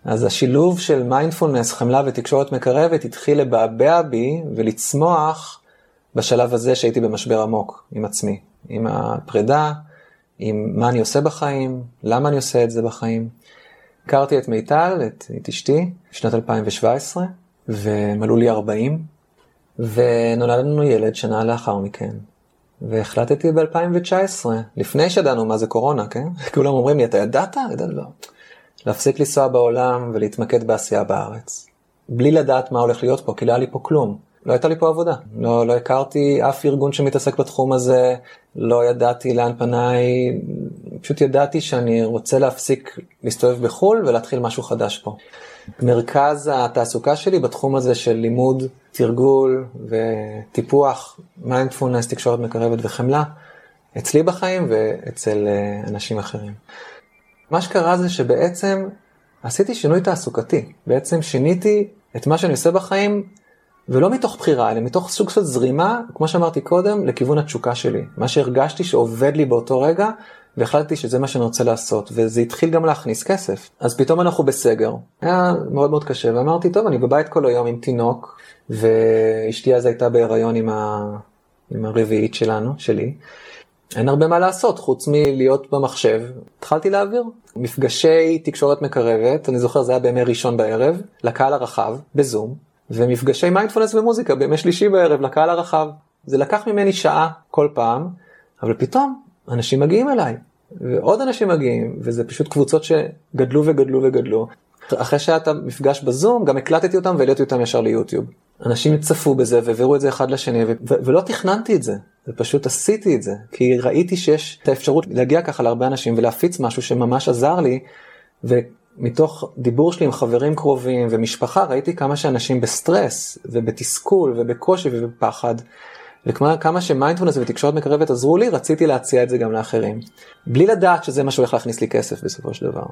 אז השילוב של מיינדפולנס, חמלה ותקשורת מקרבת התחיל לבעבע בי ולצמוח בשלב הזה שהייתי במשבר עמוק עם עצמי. עם הפרידה, עם מה אני עושה בחיים, למה אני עושה את זה בחיים. הכרתי את מיטל, את, את אשתי, בשנת 2017, ומלאו לי 40, ונולד לנו ילד שנה לאחר מכן. והחלטתי ב-2019, לפני שידענו מה זה קורונה, כן? [LAUGHS] כולם אומרים לי, אתה ידעת? ידעת? לא. להפסיק לנסוע בעולם ולהתמקד בעשייה בארץ. בלי לדעת מה הולך להיות פה, כי לא היה לי פה כלום. לא הייתה לי פה עבודה. לא, לא הכרתי אף ארגון שמתעסק בתחום הזה, לא ידעתי לאן פניי, פשוט ידעתי שאני רוצה להפסיק להסתובב בחו"ל ולהתחיל משהו חדש פה. מרכז התעסוקה שלי בתחום הזה של לימוד, תרגול וטיפוח מיינדפולנס, תקשורת מקרבת וחמלה, אצלי בחיים ואצל אה, אנשים אחרים. מה שקרה זה שבעצם עשיתי שינוי תעסוקתי. בעצם שיניתי את מה שאני עושה בחיים ולא מתוך בחירה, אלא מתוך סוג של זרימה, כמו שאמרתי קודם, לכיוון התשוקה שלי. מה שהרגשתי שעובד לי באותו רגע, והחלטתי שזה מה שאני רוצה לעשות, וזה התחיל גם להכניס כסף. אז פתאום אנחנו בסגר, היה מאוד מאוד קשה, ואמרתי, טוב, אני בבית כל היום עם תינוק, ואשתי אז הייתה בהיריון עם, ה... עם הרביעית שלנו, שלי. אין הרבה מה לעשות חוץ מלהיות במחשב. התחלתי להעביר מפגשי תקשורת מקרבת, אני זוכר זה היה בימי ראשון בערב, לקהל הרחב, בזום. ומפגשי מיינדפולנס ומוזיקה בימי שלישי בערב לקהל הרחב. זה לקח ממני שעה כל פעם, אבל פתאום אנשים מגיעים אליי, ועוד אנשים מגיעים, וזה פשוט קבוצות שגדלו וגדלו וגדלו. אחרי שהיה את המפגש בזום, גם הקלטתי אותם והעליתי אותם ישר ליוטיוב. אנשים צפו בזה והעבירו את זה אחד לשני, ו- ו- ולא תכננתי את זה, ופשוט עשיתי את זה, כי ראיתי שיש את האפשרות להגיע ככה להרבה אנשים ולהפיץ משהו שממש עזר לי, ו- מתוך דיבור שלי עם חברים קרובים ומשפחה, ראיתי כמה שאנשים בסטרס ובתסכול ובקושי ובפחד. וכמה שמיינדפולנס ותקשורת מקרבת עזרו לי, רציתי להציע את זה גם לאחרים. בלי לדעת שזה מה שהולך להכניס לי כסף בסופו של דבר.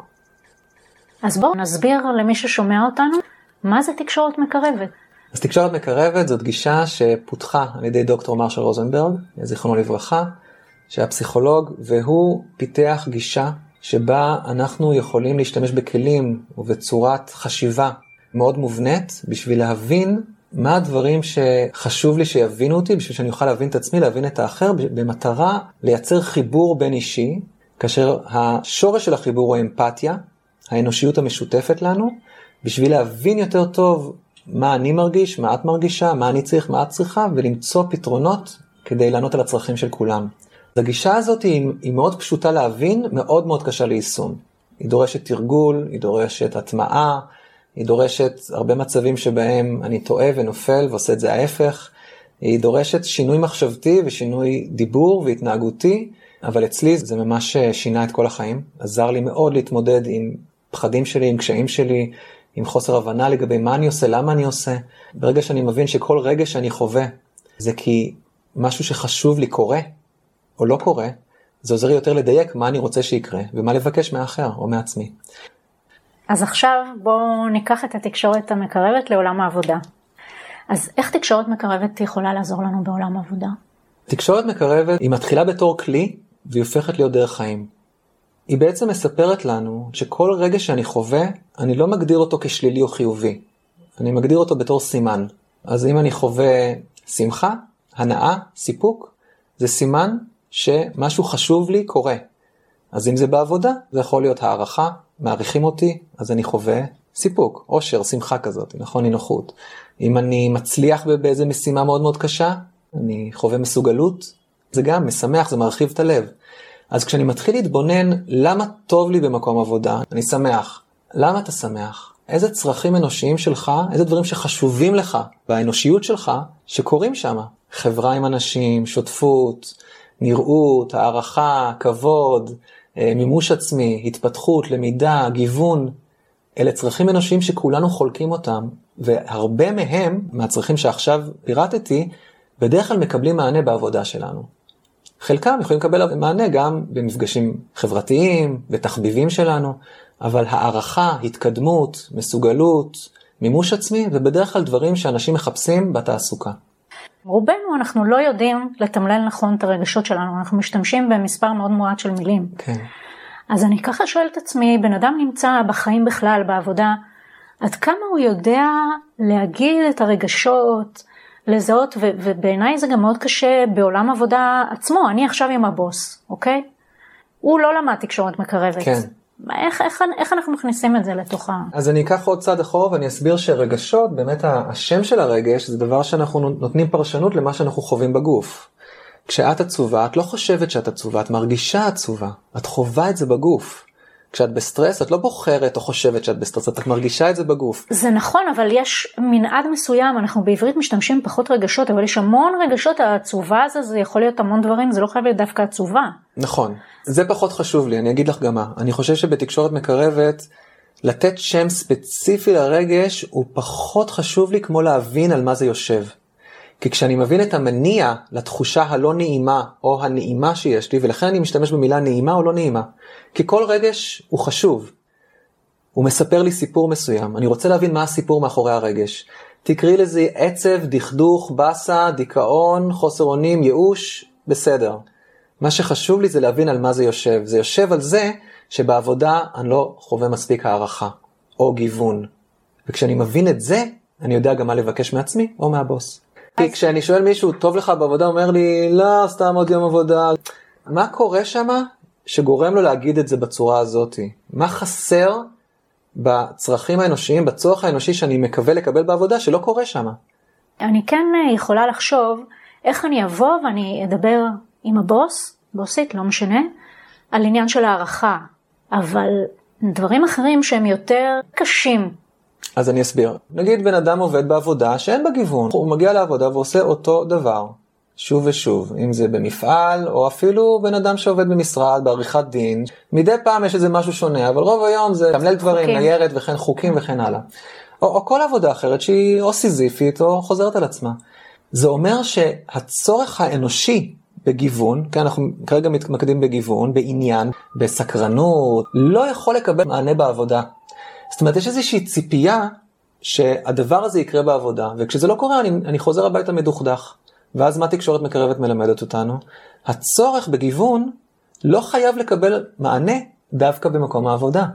אז בואו נסביר למי ששומע אותנו, מה זה תקשורת מקרבת. אז תקשורת מקרבת זאת גישה שפותחה על ידי דוקטור מרשל רוזנברג, זיכרונו לברכה, שהיה פסיכולוג, והוא פיתח גישה שבה אנחנו יכולים להשתמש בכלים ובצורת חשיבה מאוד מובנית בשביל להבין מה הדברים שחשוב לי שיבינו אותי, בשביל שאני אוכל להבין את עצמי, להבין את האחר, במטרה לייצר חיבור בין אישי, כאשר השורש של החיבור הוא אמפתיה, האנושיות המשותפת לנו, בשביל להבין יותר טוב מה אני מרגיש, מה את מרגישה, מה אני צריך, מה את צריכה, ולמצוא פתרונות כדי לענות על הצרכים של כולם. הגישה הזאת היא, היא מאוד פשוטה להבין, מאוד מאוד קשה ליישום. היא דורשת תרגול, היא דורשת הטמעה, היא דורשת הרבה מצבים שבהם אני טועה ונופל ועושה את זה ההפך. היא דורשת שינוי מחשבתי ושינוי דיבור והתנהגותי, אבל אצלי זה ממש שינה את כל החיים. עזר לי מאוד להתמודד עם פחדים שלי, עם קשיים שלי, עם חוסר הבנה לגבי מה אני עושה, למה אני עושה. ברגע שאני מבין שכל רגע שאני חווה זה כי משהו שחשוב לי קורה, או לא קורה, זה עוזר לי יותר לדייק מה אני רוצה שיקרה, ומה לבקש מהאחר או מעצמי. אז עכשיו בואו ניקח את התקשורת המקרבת לעולם העבודה. אז איך תקשורת מקרבת יכולה לעזור לנו בעולם העבודה? תקשורת מקרבת היא מתחילה בתור כלי והיא הופכת להיות דרך חיים. היא בעצם מספרת לנו שכל רגע שאני חווה, אני לא מגדיר אותו כשלילי או חיובי. אני מגדיר אותו בתור סימן. אז אם אני חווה שמחה, הנאה, סיפוק, זה סימן שמשהו חשוב לי קורה. אז אם זה בעבודה, זה יכול להיות הערכה, מעריכים אותי, אז אני חווה סיפוק, אושר, שמחה כזאת, נכון? נינוחות. אם אני מצליח באיזה משימה מאוד מאוד קשה, אני חווה מסוגלות, זה גם משמח, זה מרחיב את הלב. אז כשאני מתחיל להתבונן למה טוב לי במקום עבודה, אני שמח. למה אתה שמח? איזה צרכים אנושיים שלך, איזה דברים שחשובים לך באנושיות שלך, שקורים שם. חברה עם אנשים, שותפות, נראות, הערכה, כבוד, אה, מימוש עצמי, התפתחות, למידה, גיוון, אלה צרכים אנושיים שכולנו חולקים אותם, והרבה מהם, מהצרכים שעכשיו פירטתי, בדרך כלל מקבלים מענה בעבודה שלנו. חלקם יכולים לקבל מענה גם במפגשים חברתיים, בתחביבים שלנו, אבל הערכה, התקדמות, מסוגלות, מימוש עצמי, ובדרך כלל דברים שאנשים מחפשים בתעסוקה. רובנו אנחנו לא יודעים לתמלל נכון את הרגשות שלנו, אנחנו משתמשים במספר מאוד מועט של מילים. כן. אז אני ככה שואלת את עצמי, בן אדם נמצא בחיים בכלל, בעבודה, עד כמה הוא יודע להגיד את הרגשות, לזהות, ו- ובעיניי זה גם מאוד קשה בעולם עבודה עצמו, אני עכשיו עם הבוס, אוקיי? הוא לא למד תקשורת מקרבת. כן. איך, איך, איך אנחנו מכניסים את זה לתוך ה... אז אני אקח עוד צעד אחורה ואני אסביר שרגשות, באמת השם של הרגש זה דבר שאנחנו נותנים פרשנות למה שאנחנו חווים בגוף. כשאת עצובה, את לא חושבת שאת עצובה, את מרגישה עצובה, את חווה את זה בגוף. כשאת בסטרס, את לא בוחרת או חושבת שאת בסטרס, את מרגישה את זה בגוף. זה נכון, אבל יש מנעד מסוים, אנחנו בעברית משתמשים פחות רגשות, אבל יש המון רגשות, העצובה הזה, זה יכול להיות המון דברים, זה לא חייב להיות דווקא עצובה. נכון, זה פחות חשוב לי, אני אגיד לך גם מה. אני חושב שבתקשורת מקרבת, לתת שם ספציפי לרגש הוא פחות חשוב לי כמו להבין על מה זה יושב. כי כשאני מבין את המניע לתחושה הלא נעימה או הנעימה שיש לי, ולכן אני משתמש במילה נעימה או לא נעימה. כי כל רגש הוא חשוב. הוא מספר לי סיפור מסוים, אני רוצה להבין מה הסיפור מאחורי הרגש. תקראי לזה עצב, דכדוך, באסה, דיכאון, חוסר אונים, ייאוש, בסדר. מה שחשוב לי זה להבין על מה זה יושב. זה יושב על זה שבעבודה אני לא חווה מספיק הערכה, או גיוון. וכשאני מבין את זה, אני יודע גם מה לבקש מעצמי או מהבוס. כי כשאני שואל מישהו, טוב לך בעבודה, הוא אומר לי, לא, סתם עוד יום עבודה. מה קורה שם שגורם לו להגיד את זה בצורה הזאת? מה חסר בצרכים האנושיים, בצורך האנושי שאני מקווה לקבל בעבודה, שלא קורה שם? אני כן אה, יכולה לחשוב איך אני אבוא ואני אדבר עם הבוס, בוסית, לא משנה, על עניין של הערכה, אבל דברים אחרים שהם יותר קשים אז אני אסביר. נגיד בן אדם עובד בעבודה שאין בה גיוון, הוא מגיע לעבודה ועושה אותו דבר, שוב ושוב, אם זה במפעל, או אפילו בן אדם שעובד במשרד, בעריכת דין, מדי פעם יש איזה משהו שונה, אבל רוב היום זה תמלל דברים, ניירת וכן חוקים וכן הלאה. או, או כל עבודה אחרת שהיא או סיזיפית או חוזרת על עצמה. זה אומר שהצורך האנושי בגיוון, כי אנחנו כרגע מתמקדים בגיוון, בעניין, בסקרנות, לא יכול לקבל מענה בעבודה. זאת אומרת, יש איזושהי ציפייה שהדבר הזה יקרה בעבודה, וכשזה לא קורה אני, אני חוזר הביתה מדוכדך. ואז מה תקשורת מקרבת מלמדת אותנו? הצורך בגיוון לא חייב לקבל מענה דווקא במקום העבודה.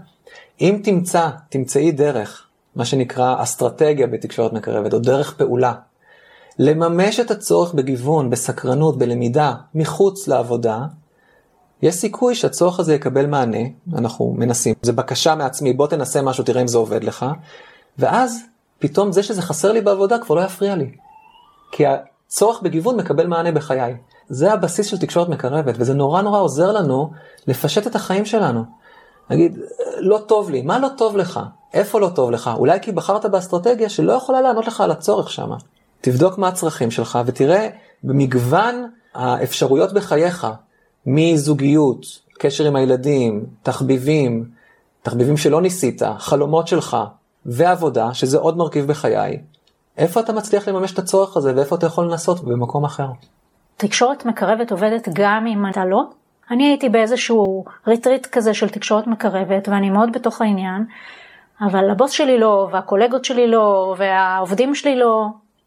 אם תמצא, תמצאי דרך, מה שנקרא אסטרטגיה בתקשורת מקרבת, או דרך פעולה, לממש את הצורך בגיוון, בסקרנות, בלמידה, מחוץ לעבודה, יש סיכוי שהצורך הזה יקבל מענה, אנחנו מנסים, זה בקשה מעצמי, בוא תנסה משהו, תראה אם זה עובד לך. ואז פתאום זה שזה חסר לי בעבודה כבר לא יפריע לי. כי הצורך בגיוון מקבל מענה בחיי. זה הבסיס של תקשורת מקרבת, וזה נורא נורא עוזר לנו לפשט את החיים שלנו. נגיד, לא טוב לי, מה לא טוב לך? איפה לא טוב לך? אולי כי בחרת באסטרטגיה שלא יכולה לענות לך על הצורך שם. תבדוק מה הצרכים שלך ותראה במגוון האפשרויות בחייך, מזוגיות, קשר עם הילדים, תחביבים, תחביבים שלא ניסית, חלומות שלך, ועבודה, שזה עוד מרכיב בחיי, איפה אתה מצליח לממש את הצורך הזה ואיפה אתה יכול לנסות במקום אחר. תקשורת מקרבת עובדת גם אם אתה לא? אני הייתי באיזשהו ריטריט כזה של תקשורת מקרבת ואני מאוד בתוך העניין, אבל הבוס שלי לא, והקולגות שלי לא, והעובדים שלי לא,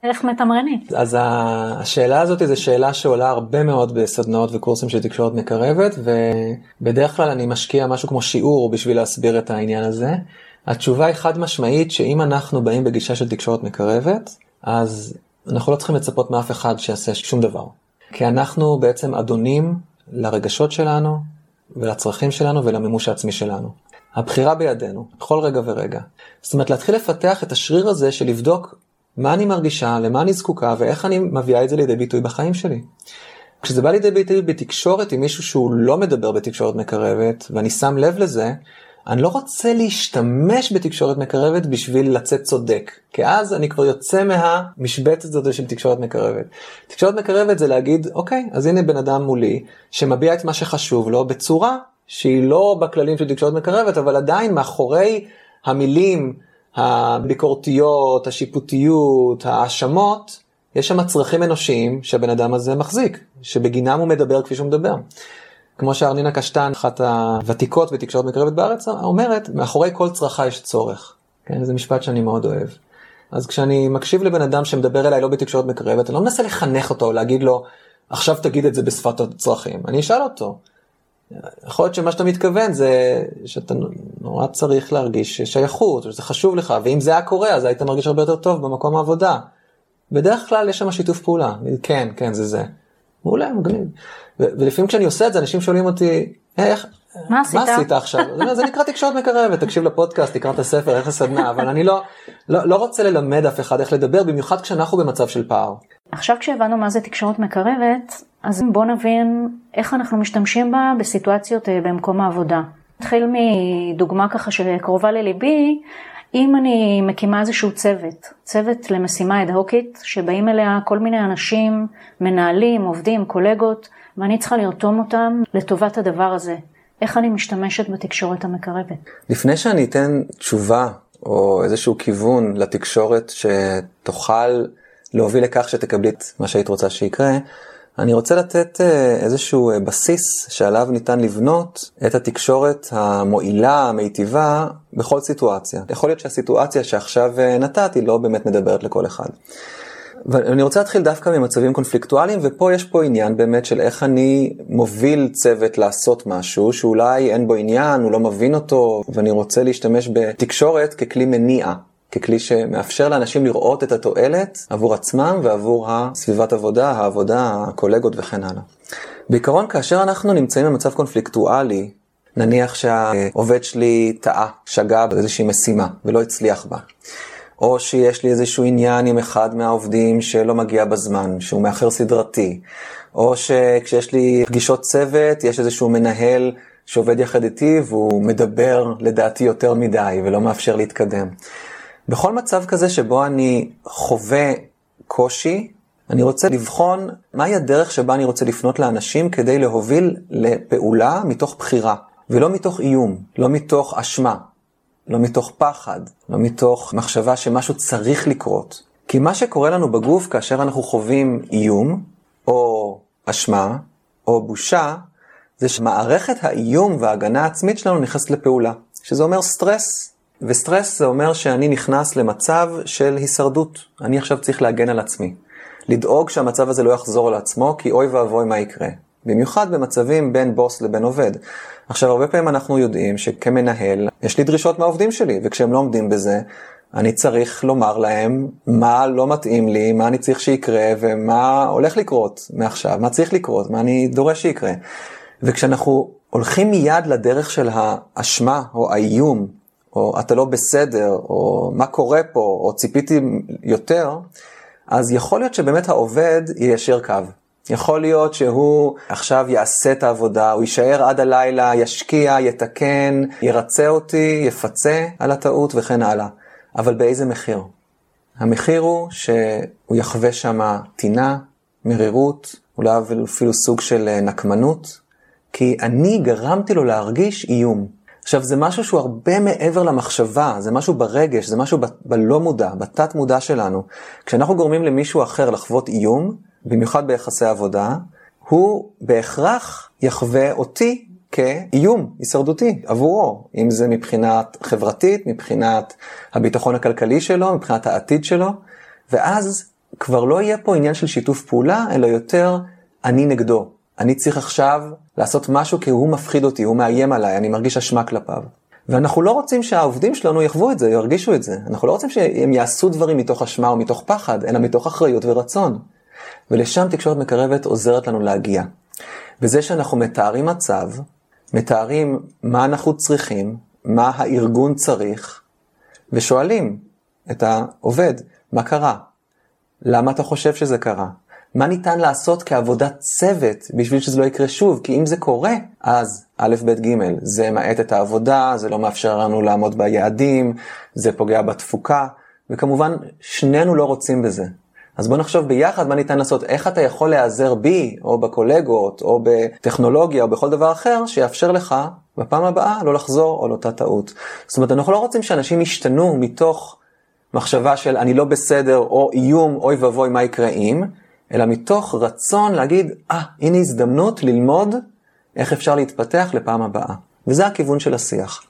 איך מתמרנים? אז השאלה הזאת זו שאלה שעולה הרבה מאוד בסדנאות וקורסים של תקשורת מקרבת, ובדרך כלל אני משקיע משהו כמו שיעור בשביל להסביר את העניין הזה. התשובה היא חד משמעית שאם אנחנו באים בגישה של תקשורת מקרבת, אז אנחנו לא צריכים לצפות מאף אחד שיעשה שום דבר. כי אנחנו בעצם אדונים לרגשות שלנו ולצרכים שלנו ולמימוש העצמי שלנו. הבחירה בידינו, בכל רגע ורגע. זאת אומרת, להתחיל לפתח את השריר הזה של לבדוק מה אני מרגישה, למה אני זקוקה ואיך אני מביאה את זה לידי ביטוי בחיים שלי. כשזה בא לידי ביטוי בתקשורת עם מישהו שהוא לא מדבר בתקשורת מקרבת, ואני שם לב לזה, אני לא רוצה להשתמש בתקשורת מקרבת בשביל לצאת צודק, כי אז אני כבר יוצא מהמשבצת הזאת של תקשורת מקרבת. תקשורת מקרבת זה להגיד, אוקיי, אז הנה בן אדם מולי, שמביע את מה שחשוב לו בצורה שהיא לא בכללים של תקשורת מקרבת, אבל עדיין מאחורי המילים הביקורתיות, השיפוטיות, ההאשמות, יש שם צרכים אנושיים שהבן אדם הזה מחזיק, שבגינם הוא מדבר כפי שהוא מדבר. כמו שארנינה קשטן, אחת הוותיקות בתקשורת מקרבת בארץ, אומרת, מאחורי כל צרכה יש צורך. כן, זה משפט שאני מאוד אוהב. אז כשאני מקשיב לבן אדם שמדבר אליי לא בתקשורת מקרבת, אני לא מנסה לחנך אותו, להגיד לו, עכשיו תגיד את זה בשפת הצרכים. אני אשאל אותו. יכול להיות שמה שאתה מתכוון זה שאתה נורא צריך להרגיש שייכות, שזה חשוב לך, ואם זה היה קורה אז היית מרגיש הרבה יותר טוב במקום העבודה. בדרך כלל יש שם שיתוף פעולה, כן, כן, זה זה. מעולה, מגניב. ולפעמים כשאני עושה את זה, אנשים שואלים אותי, איך, מה עשית? מה עשית עכשיו? זה נקרא תקשורת מקרבת, תקשיב לפודקאסט, תקרא את הספר, איך הסדנה, אבל אני לא, לא, לא רוצה ללמד אף אחד איך לדבר, במיוחד כשאנחנו במצב של פער. עכשיו כשהבנו מה זה תקשורת מקרבת, אז בואו נבין איך אנחנו משתמשים בה בסיטואציות אה, במקום העבודה. נתחיל מדוגמה ככה שקרובה לליבי, אם אני מקימה איזשהו צוות, צוות למשימה אד-הוקית, שבאים אליה כל מיני אנשים, מנהלים, עובדים, קולגות, ואני צריכה לרתום אותם לטובת הדבר הזה. איך אני משתמשת בתקשורת המקרבת? לפני שאני אתן תשובה או איזשהו כיוון לתקשורת שתוכל להוביל לכך שתקבלי את מה שהיית רוצה שיקרה, אני רוצה לתת אה, איזשהו אה, בסיס שעליו ניתן לבנות את התקשורת המועילה, המיטיבה, בכל סיטואציה. יכול להיות שהסיטואציה שעכשיו אה, נתתי לא באמת מדברת לכל אחד. ואני רוצה להתחיל דווקא ממצבים קונפליקטואליים, ופה יש פה עניין באמת של איך אני מוביל צוות לעשות משהו שאולי אין בו עניין, הוא לא מבין אותו, ואני רוצה להשתמש בתקשורת ככלי מניע. ככלי שמאפשר לאנשים לראות את התועלת עבור עצמם ועבור הסביבת עבודה, העבודה, הקולגות וכן הלאה. בעיקרון, כאשר אנחנו נמצאים במצב קונפליקטואלי, נניח שהעובד שלי טעה, שגה באיזושהי משימה ולא הצליח בה. או שיש לי איזשהו עניין עם אחד מהעובדים שלא מגיע בזמן, שהוא מאחר סדרתי, או שכשיש לי פגישות צוות, יש איזשהו מנהל שעובד יחד איתי והוא מדבר לדעתי יותר מדי ולא מאפשר להתקדם. בכל מצב כזה שבו אני חווה קושי, אני רוצה לבחון מהי הדרך שבה אני רוצה לפנות לאנשים כדי להוביל לפעולה מתוך בחירה, ולא מתוך איום, לא מתוך אשמה, לא מתוך פחד, לא מתוך מחשבה שמשהו צריך לקרות. כי מה שקורה לנו בגוף כאשר אנחנו חווים איום, או אשמה, או בושה, זה שמערכת האיום וההגנה העצמית שלנו נכנסת לפעולה, שזה אומר סטרס. וסטרס זה אומר שאני נכנס למצב של הישרדות. אני עכשיו צריך להגן על עצמי. לדאוג שהמצב הזה לא יחזור על עצמו, כי אוי ואבוי מה יקרה. במיוחד במצבים בין בוס לבין עובד. עכשיו, הרבה פעמים אנחנו יודעים שכמנהל, יש לי דרישות מהעובדים שלי, וכשהם לא עומדים בזה, אני צריך לומר להם מה לא מתאים לי, מה אני צריך שיקרה, ומה הולך לקרות מעכשיו, מה צריך לקרות, מה אני דורש שיקרה. וכשאנחנו הולכים מיד לדרך של האשמה או האיום, או אתה לא בסדר, או מה קורה פה, או ציפיתי יותר, אז יכול להיות שבאמת העובד יישר קו. יכול להיות שהוא עכשיו יעשה את העבודה, הוא יישאר עד הלילה, ישקיע, יתקן, ירצה אותי, יפצה על הטעות וכן הלאה. אבל באיזה מחיר? המחיר הוא שהוא יחווה שם טינה, מרירות, אולי אפילו סוג של אה, נקמנות, כי אני גרמתי לו להרגיש איום. עכשיו, זה משהו שהוא הרבה מעבר למחשבה, זה משהו ברגש, זה משהו ב- בלא מודע, בתת מודע שלנו. כשאנחנו גורמים למישהו אחר לחוות איום, במיוחד ביחסי עבודה, הוא בהכרח יחווה אותי כאיום הישרדותי עבורו, אם זה מבחינת חברתית, מבחינת הביטחון הכלכלי שלו, מבחינת העתיד שלו, ואז כבר לא יהיה פה עניין של שיתוף פעולה, אלא יותר אני נגדו. אני צריך עכשיו לעשות משהו כי הוא מפחיד אותי, הוא מאיים עליי, אני מרגיש אשמה כלפיו. ואנחנו לא רוצים שהעובדים שלנו יחוו את זה, ירגישו את זה. אנחנו לא רוצים שהם יעשו דברים מתוך אשמה או מתוך פחד, אלא מתוך אחריות ורצון. ולשם תקשורת מקרבת עוזרת לנו להגיע. בזה שאנחנו מתארים מצב, מתארים מה אנחנו צריכים, מה הארגון צריך, ושואלים את העובד, מה קרה? למה אתה חושב שזה קרה? מה ניתן לעשות כעבודת צוות בשביל שזה לא יקרה שוב? כי אם זה קורה, אז א', ב', ג', זה מאט את העבודה, זה לא מאפשר לנו לעמוד ביעדים, זה פוגע בתפוקה, וכמובן, שנינו לא רוצים בזה. אז בוא נחשוב ביחד מה ניתן לעשות, איך אתה יכול להיעזר בי, או בקולגות, או בטכנולוגיה, או בכל דבר אחר, שיאפשר לך בפעם הבאה לא לחזור על אותה טעות. זאת אומרת, אנחנו לא רוצים שאנשים ישתנו מתוך מחשבה של אני לא בסדר, או איום, אוי ואבוי, מה יקרה אם, אלא מתוך רצון להגיד, אה, ah, הנה הזדמנות ללמוד איך אפשר להתפתח לפעם הבאה. וזה הכיוון של השיח.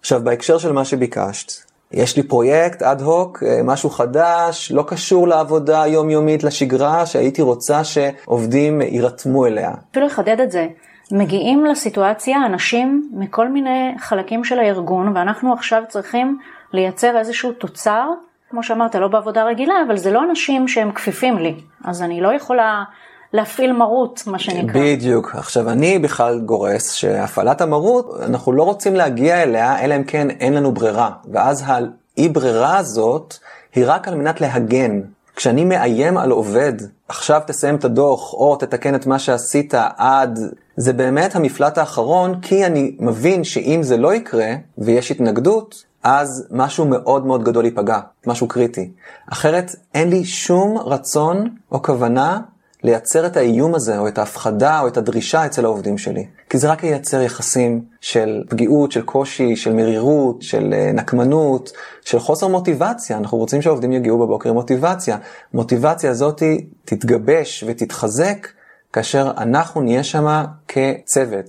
עכשיו, בהקשר של מה שביקשת, יש לי פרויקט אד הוק, אה, משהו חדש, לא קשור לעבודה היומיומית, לשגרה, שהייתי רוצה שעובדים יירתמו אליה. אפילו לחדד את זה. מגיעים לסיטואציה אנשים מכל מיני חלקים של הארגון, ואנחנו עכשיו צריכים לייצר איזשהו תוצר, כמו שאמרת, לא בעבודה רגילה, אבל זה לא אנשים שהם כפיפים לי, אז אני לא יכולה להפעיל מרות, מה שנקרא. בדיוק. עכשיו, אני בכלל גורס שהפעלת המרות, אנחנו לא רוצים להגיע אליה, אלא אם כן אין לנו ברירה. ואז האי ברירה הזאת היא רק על מנת להגן. כשאני מאיים על עובד, עכשיו תסיים את הדוח, או תתקן את מה שעשית עד... זה באמת המפלט האחרון, כי אני מבין שאם זה לא יקרה, ויש התנגדות, אז משהו מאוד מאוד גדול ייפגע, משהו קריטי. אחרת אין לי שום רצון או כוונה לייצר את האיום הזה, או את ההפחדה, או את הדרישה אצל העובדים שלי. כי זה רק ייצר יחסים של פגיעות, של קושי, של מרירות, של אה, נקמנות, של חוסר מוטיבציה. אנחנו רוצים שהעובדים יגיעו בבוקר עם מוטיבציה. מוטיבציה הזאת תתגבש ותתחזק כאשר אנחנו נהיה שם כצוות.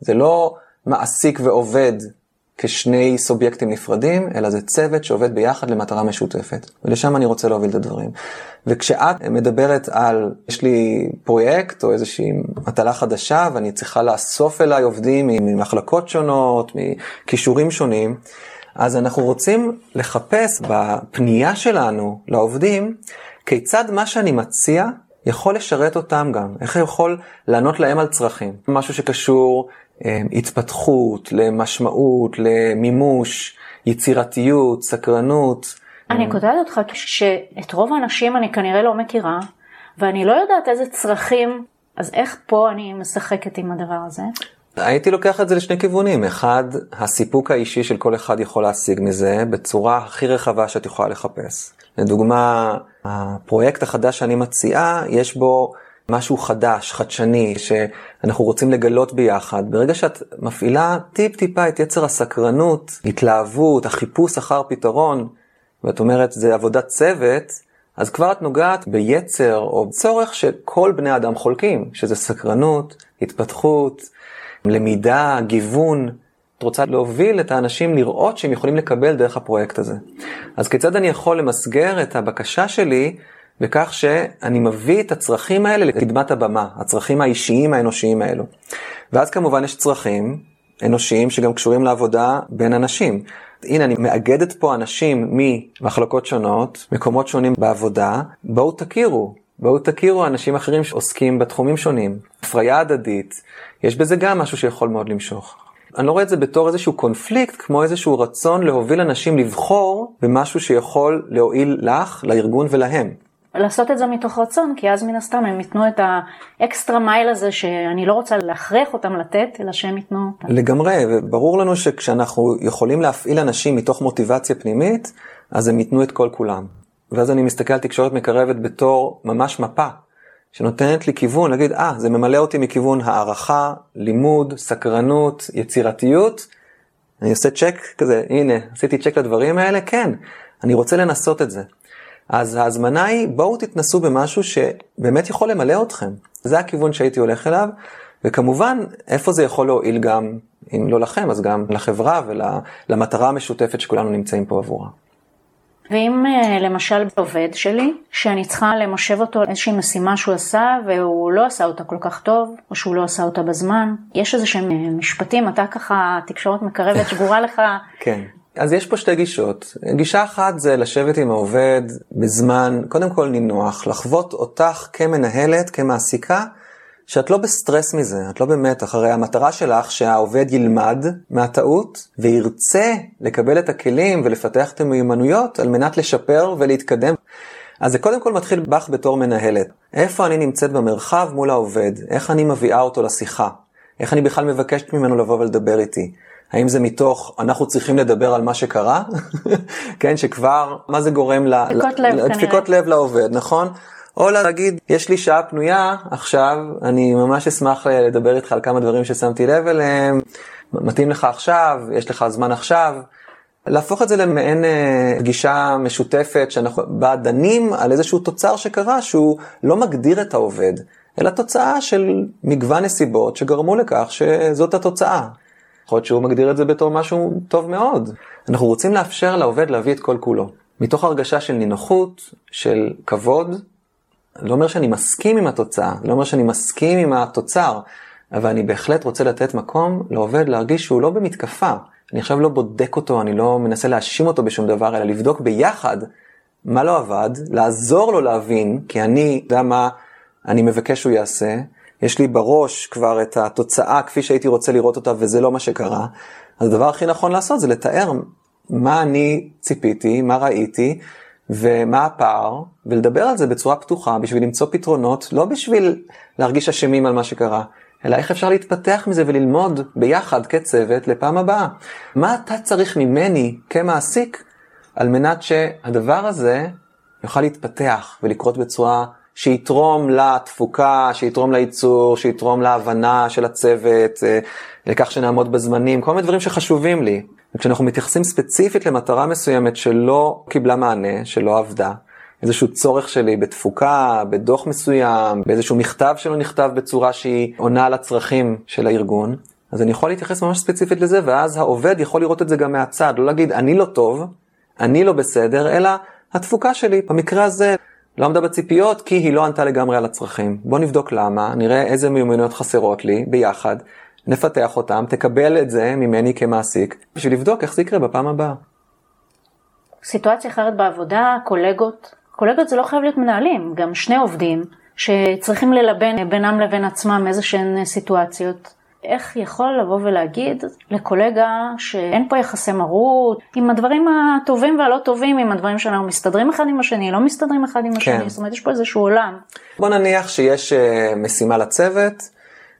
זה לא מעסיק ועובד כשני סובייקטים נפרדים, אלא זה צוות שעובד ביחד למטרה משותפת. ולשם אני רוצה להוביל את הדברים. וכשאת מדברת על, יש לי פרויקט או איזושהי מטלה חדשה ואני צריכה לאסוף אליי עובדים ממחלקות שונות, מכישורים שונים, אז אנחנו רוצים לחפש בפנייה שלנו לעובדים, כיצד מה שאני מציע יכול לשרת אותם גם, איך יכול לענות להם על צרכים. משהו שקשור אה, התפתחות, למשמעות, למימוש, יצירתיות, סקרנות. אני אה, קוטעת אותך שאת רוב האנשים אני כנראה לא מכירה, ואני לא יודעת איזה צרכים, אז איך פה אני משחקת עם הדבר הזה? הייתי לוקח את זה לשני כיוונים. אחד, הסיפוק האישי של כל אחד יכול להשיג מזה בצורה הכי רחבה שאת יכולה לחפש. לדוגמה, הפרויקט החדש שאני מציעה, יש בו משהו חדש, חדשני, שאנחנו רוצים לגלות ביחד. ברגע שאת מפעילה טיפ-טיפה את יצר הסקרנות, התלהבות, החיפוש אחר פתרון, ואת אומרת, זה עבודת צוות, אז כבר את נוגעת ביצר או צורך שכל בני אדם חולקים, שזה סקרנות, התפתחות, למידה, גיוון. את רוצה להוביל את האנשים לראות שהם יכולים לקבל דרך הפרויקט הזה. אז כיצד אני יכול למסגר את הבקשה שלי בכך שאני מביא את הצרכים האלה לקדמת הבמה, הצרכים האישיים האנושיים האלו. ואז כמובן יש צרכים אנושיים שגם קשורים לעבודה בין אנשים. הנה, אני מאגדת פה אנשים ממחלקות שונות, מקומות שונים בעבודה, בואו תכירו, בואו תכירו אנשים אחרים שעוסקים בתחומים שונים. הפריה הדדית, יש בזה גם משהו שיכול מאוד למשוך. אני לא רואה את זה בתור איזשהו קונפליקט, כמו איזשהו רצון להוביל אנשים לבחור במשהו שיכול להועיל לך, לארגון ולהם. לעשות את זה מתוך רצון, כי אז מן הסתם הם ייתנו את האקסטרה מייל הזה שאני לא רוצה להכריח אותם לתת, אלא שהם ייתנו. לגמרי, וברור לנו שכשאנחנו יכולים להפעיל אנשים מתוך מוטיבציה פנימית, אז הם ייתנו את כל כולם. ואז אני מסתכל על תקשורת מקרבת בתור ממש מפה, שנותנת לי כיוון, להגיד, אה, ah, זה ממלא אותי מכיוון הערכה, לימוד, סקרנות, יצירתיות. אני עושה צ'ק כזה, הנה, עשיתי צ'ק לדברים האלה, כן, אני רוצה לנסות את זה. אז ההזמנה היא, בואו תתנסו במשהו שבאמת יכול למלא אתכם. זה הכיוון שהייתי הולך אליו, וכמובן, איפה זה יכול להועיל גם, אם לא לכם, אז גם לחברה ולמטרה המשותפת שכולנו נמצאים פה עבורה. ואם אה, למשל עובד שלי, שאני צריכה למושב אותו איזושהי משימה שהוא עשה והוא לא עשה אותה כל כך טוב, או שהוא לא עשה אותה בזמן, יש איזה שהם אה, משפטים, אתה ככה, תקשורת מקרבת [LAUGHS] שגורה לך. כן. אז יש פה שתי גישות. גישה אחת זה לשבת עם העובד בזמן, קודם כל נינוח, לחוות אותך כמנהלת, כמעסיקה, שאת לא בסטרס מזה, את לא במתח, הרי המטרה שלך שהעובד ילמד מהטעות וירצה לקבל את הכלים ולפתח את המיומנויות על מנת לשפר ולהתקדם. אז זה קודם כל מתחיל בך בתור מנהלת. איפה אני נמצאת במרחב מול העובד? איך אני מביאה אותו לשיחה? איך אני בכלל מבקשת ממנו לבוא ולדבר איתי? האם זה מתוך, אנחנו צריכים לדבר על מה שקרה? [LAUGHS] כן, שכבר, מה זה גורם ל... דפיקות לב כנראה. דפיקות לב לעובד, נכון? או להגיד, יש לי שעה פנויה עכשיו, אני ממש אשמח לדבר איתך על כמה דברים ששמתי לב אליהם, מתאים לך עכשיו, יש לך זמן עכשיו. להפוך את זה למעין אה, פגישה משותפת שאנחנו בה דנים על איזשהו תוצר שקרה שהוא לא מגדיר את העובד, אלא תוצאה של מגוון נסיבות שגרמו לכך שזאת התוצאה. יכול להיות שהוא מגדיר את זה בתור משהו טוב מאוד. אנחנו רוצים לאפשר לעובד להביא את כל כולו. מתוך הרגשה של נינוחות, של כבוד, לא אומר שאני מסכים עם התוצאה, לא אומר שאני מסכים עם התוצר, אבל אני בהחלט רוצה לתת מקום לעובד להרגיש שהוא לא במתקפה. אני עכשיו לא בודק אותו, אני לא מנסה להאשים אותו בשום דבר, אלא לבדוק ביחד מה לא עבד, לעזור לו להבין, כי אני יודע מה אני מבקש שהוא יעשה, יש לי בראש כבר את התוצאה כפי שהייתי רוצה לראות אותה וזה לא מה שקרה, אז הדבר הכי נכון לעשות זה לתאר מה אני ציפיתי, מה ראיתי, ומה הפער, ולדבר על זה בצורה פתוחה בשביל למצוא פתרונות, לא בשביל להרגיש אשמים על מה שקרה, אלא איך אפשר להתפתח מזה וללמוד ביחד כצוות לפעם הבאה. מה אתה צריך ממני כמעסיק על מנת שהדבר הזה יוכל להתפתח ולקרות בצורה שיתרום לתפוקה, שיתרום לייצור, שיתרום להבנה של הצוות, אה, לכך שנעמוד בזמנים, כל מיני דברים שחשובים לי. וכשאנחנו מתייחסים ספציפית למטרה מסוימת שלא קיבלה מענה, שלא עבדה, איזשהו צורך שלי בתפוקה, בדוח מסוים, באיזשהו מכתב שלא נכתב בצורה שהיא עונה על הצרכים של הארגון, אז אני יכול להתייחס ממש ספציפית לזה, ואז העובד יכול לראות את זה גם מהצד, לא להגיד אני לא טוב, אני לא בסדר, אלא התפוקה שלי, במקרה הזה, לא עמדה בציפיות כי היא לא ענתה לגמרי על הצרכים. בוא נבדוק למה, נראה איזה מיומנויות חסרות לי ביחד, נפתח אותם, תקבל את זה ממני כמעסיק, בשביל לבדוק איך זה יקרה בפעם הבאה. סיטואציה אחרת בעבודה, קולגות. קולגות זה לא חייב להיות מנהלים, גם שני עובדים שצריכים ללבן בינם לבין עצמם איזה שהן סיטואציות. איך יכול לבוא ולהגיד לקולגה שאין פה יחסי מרות, עם הדברים הטובים והלא טובים, עם הדברים שלנו מסתדרים אחד עם השני, לא מסתדרים אחד עם השני, כן. זאת אומרת יש פה איזשהו עולם. בוא נניח שיש uh, משימה לצוות,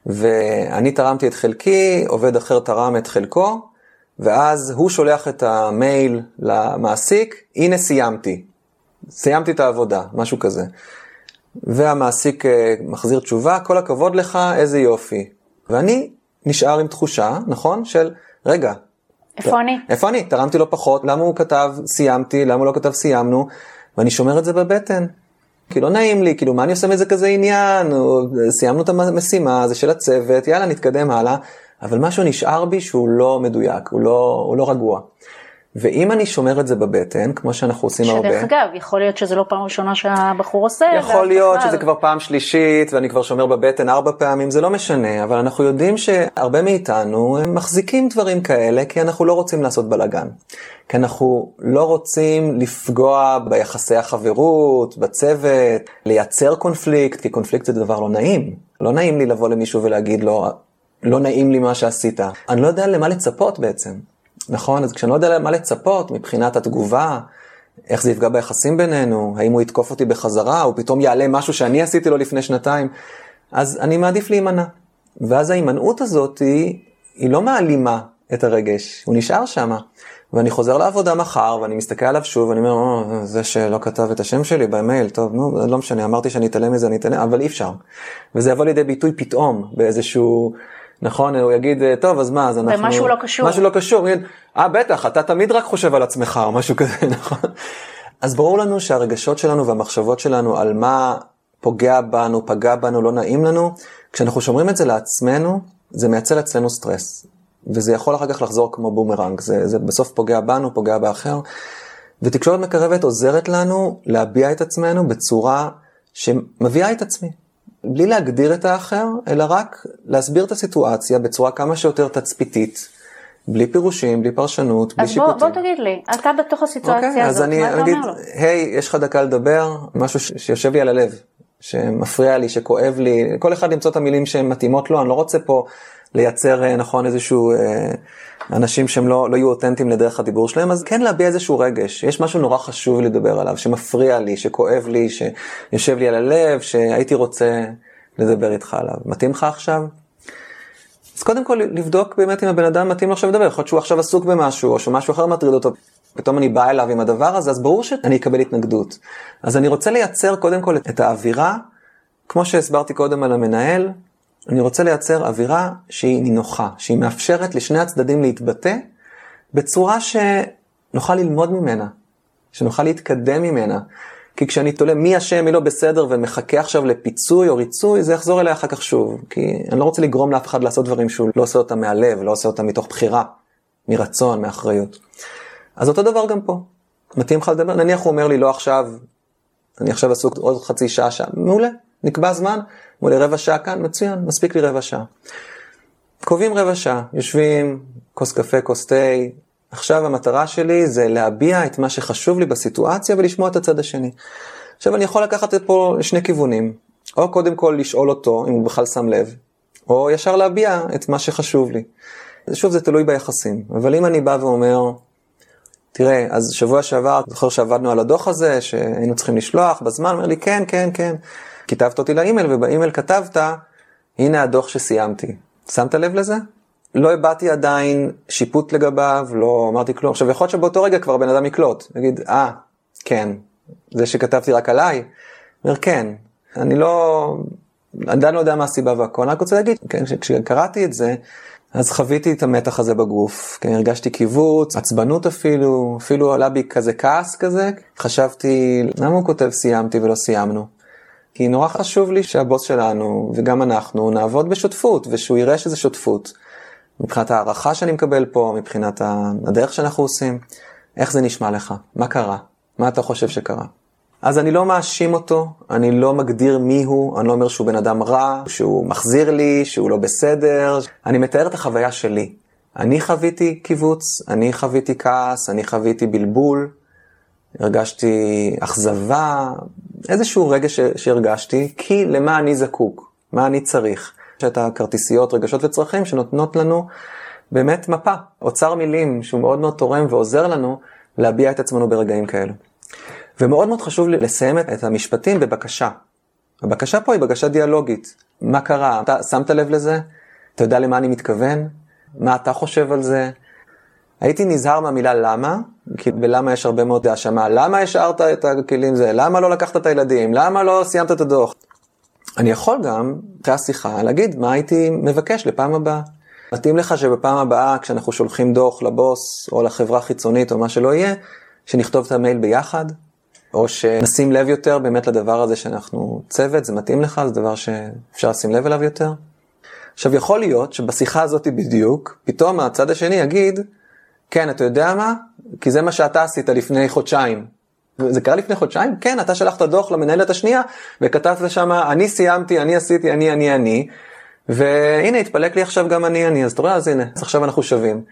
ואני תרמתי את חלקי, עובד אחר תרם את חלקו, ואז הוא שולח את המייל למעסיק, הנה סיימתי, סיימתי את העבודה, משהו כזה. והמעסיק uh, מחזיר תשובה, כל הכבוד לך, איזה יופי. ואני נשאר עם תחושה, נכון? של, רגע. איפה אני? איפה אני? תרמתי לו פחות, למה הוא כתב סיימתי, למה הוא לא כתב סיימנו, ואני שומר את זה בבטן. כי לא נעים לי, כאילו מה אני עושה מזה כזה עניין, סיימנו את המשימה, זה של הצוות, יאללה נתקדם הלאה, אבל משהו נשאר בי שהוא לא מדויק, הוא לא, הוא לא רגוע. ואם אני שומר את זה בבטן, כמו שאנחנו עושים שדרך הרבה... שדרך אגב, יכול להיות שזה לא פעם ראשונה שהבחור עושה. יכול להיות שזה כבר פעם שלישית, ואני כבר שומר בבטן ארבע פעמים, זה לא משנה, אבל אנחנו יודעים שהרבה מאיתנו הם מחזיקים דברים כאלה, כי אנחנו לא רוצים לעשות בלאגן. כי אנחנו לא רוצים לפגוע ביחסי החברות, בצוות, לייצר קונפליקט, כי קונפליקט זה דבר לא נעים. לא נעים לי לבוא למישהו ולהגיד לו, לא נעים לי מה שעשית. אני לא יודע למה לצפות בעצם, נכון? אז כשאני לא יודע למה לצפות מבחינת התגובה, איך זה יפגע ביחסים בינינו, האם הוא יתקוף אותי בחזרה, או פתאום יעלה משהו שאני עשיתי לו לפני שנתיים, אז אני מעדיף להימנע. ואז ההימנעות הזאת היא, היא לא מעלימה את הרגש, הוא נשאר שם. ואני חוזר לעבודה מחר, ואני מסתכל עליו שוב, ואני אומר, או, זה שלא כתב את השם שלי במייל, טוב, נו, לא משנה, אמרתי שאני אתעלם מזה, אני אתעלם, אבל אי אפשר. וזה יבוא לידי ביטוי פתאום, באיזשהו, נכון, הוא יגיד, טוב, אז מה, אז אנחנו... ומשהו לא קשור. משהו לא קשור, הוא יגיד, אה, בטח, אתה תמיד רק חושב על עצמך, או משהו כזה, [LAUGHS] נכון? אז ברור לנו שהרגשות שלנו והמחשבות שלנו על מה פוגע בנו, פגע בנו, לא נעים לנו, כשאנחנו שומרים את זה לעצמנו, זה מייצר אצלנו סטרס. וזה יכול אחר כך לחזור כמו בומרנג, זה, זה בסוף פוגע בנו, פוגע באחר. ותקשורת מקרבת עוזרת לנו להביע את עצמנו בצורה שמביאה את עצמי. בלי להגדיר את האחר, אלא רק להסביר את הסיטואציה בצורה כמה שיותר תצפיתית, בלי פירושים, בלי פרשנות, בלי שיפוטים. אז בוא, בוא תגיד לי, אתה בתוך הסיטואציה okay, הזאת, מה אתה אגיד, אומר לו? היי, hey, יש לך דקה לדבר, משהו שיושב לי על הלב, שמפריע לי, שכואב לי, כל אחד למצוא את המילים שהן מתאימות לו, אני לא רוצה פה לייצר, אה, נכון, איזשהו, אה, אנשים שהם לא, לא יהיו אותנטיים לדרך הדיבור שלהם, אז כן להביע איזשהו רגש, יש משהו נורא חשוב לדבר עליו, שמפריע לי, שכואב לי, שיושב לי על הלב, שהייתי רוצה לדבר איתך עליו. מתאים לך עכשיו? אז קודם כל לבדוק באמת אם הבן אדם מתאים לו עכשיו לדבר, יכול להיות שהוא עכשיו עסוק במשהו, או שמשהו אחר מטריד אותו, פתאום אני בא אליו עם הדבר הזה, אז ברור שאני אקבל התנגדות. אז אני רוצה לייצר קודם כל את האווירה, כמו שהסברתי קודם על המנהל, אני רוצה לייצר אווירה שהיא נינוחה, שהיא מאפשרת לשני הצדדים להתבטא בצורה שנוכל ללמוד ממנה, שנוכל להתקדם ממנה. כי כשאני תולה מי אשם, מי לא בסדר ומחכה עכשיו לפיצוי או ריצוי, זה יחזור אליי אחר כך שוב. כי אני לא רוצה לגרום לאף אחד לעשות דברים שהוא לא עושה אותם מהלב, לא עושה אותם מתוך בחירה, מרצון, מאחריות. אז אותו דבר גם פה. מתאים לך לדבר? נניח הוא אומר לי לא עכשיו, אני עכשיו עסוק עוד חצי שעה, שעה, מעולה, נקבע זמן, אמרו לי רבע שעה כאן, מצוין, מספיק לי רבע שעה. קובעים רבע שעה, יושבים, כוס קפה, כוס תה, עכשיו המטרה שלי זה להביע את מה שחשוב לי בסיטואציה ולשמוע את הצד השני. עכשיו אני יכול לקחת את פה שני כיוונים, או קודם כל לשאול אותו אם הוא בכלל שם לב, או ישר להביע את מה שחשוב לי. שוב, זה תלוי ביחסים, אבל אם אני בא ואומר, תראה, אז שבוע שעבר, זוכר שעבדנו על הדוח הזה, שהיינו צריכים לשלוח בזמן, אומר לי, כן, כן, כן. כתבת אותי לאימייל, ובאימייל כתבת, הנה הדוח שסיימתי. שמת לב לזה? לא הבעתי עדיין שיפוט לגביו, לא אמרתי כלום. עכשיו, יכול להיות שבאותו רגע כבר בן אדם יקלוט, יגיד, אה, כן, זה שכתבתי רק עליי, אומר, כן, אני לא, עדיין לא יודע מה הסיבה והכל, אני רק רוצה להגיד, כן, כשקראתי את זה, אז חוויתי את המתח הזה בגוף, כן, הרגשתי קיבוץ, עצבנות אפילו, אפילו עלה בי כזה כעס כזה, חשבתי, למה הוא כותב סיימתי ולא סיימנו? כי נורא חשוב לי שהבוס שלנו, וגם אנחנו, נעבוד בשותפות, ושהוא יראה שזה שותפות. מבחינת הערכה שאני מקבל פה, מבחינת הדרך שאנחנו עושים, איך זה נשמע לך? מה קרה? מה אתה חושב שקרה? אז אני לא מאשים אותו, אני לא מגדיר מי הוא, אני לא אומר שהוא בן אדם רע, שהוא מחזיר לי, שהוא לא בסדר, אני מתאר את החוויה שלי. אני חוויתי קיבוץ, אני חוויתי כעס, אני חוויתי בלבול, הרגשתי אכזבה, איזשהו רגע שהרגשתי, כי למה אני זקוק, מה אני צריך. יש את הכרטיסיות, רגשות וצרכים שנותנות לנו באמת מפה, אוצר מילים שהוא מאוד מאוד תורם ועוזר לנו להביע את עצמנו ברגעים כאלו. ומאוד מאוד חשוב לסיים את המשפטים בבקשה. הבקשה פה היא בקשה דיאלוגית. מה קרה? אתה שמת לב לזה? אתה יודע למה אני מתכוון? מה אתה חושב על זה? הייתי נזהר מהמילה למה, כי בלמה יש הרבה מאוד האשמה. למה השארת את הכלים זה? למה לא לקחת את הילדים? למה לא סיימת את הדוח? אני יכול גם, אחרי השיחה, להגיד מה הייתי מבקש לפעם הבאה. מתאים לך שבפעם הבאה, כשאנחנו שולחים דוח לבוס, או לחברה חיצונית, או מה שלא יהיה, שנכתוב את המייל ביחד, או שנשים לב יותר באמת לדבר הזה שאנחנו צוות, זה מתאים לך, זה דבר שאפשר לשים לב אליו יותר. עכשיו, יכול להיות שבשיחה הזאת בדיוק, פתאום הצד השני יגיד, כן, אתה יודע מה? כי זה מה שאתה עשית לפני חודשיים. זה קרה לפני חודשיים? כן, אתה שלחת דוח למנהלת השנייה, וכתבת שם, אני סיימתי, אני עשיתי, אני, אני, אני, והנה, התפלק לי עכשיו גם אני, אני, אז אתה רואה, אז הנה, אז עכשיו אנחנו שווים.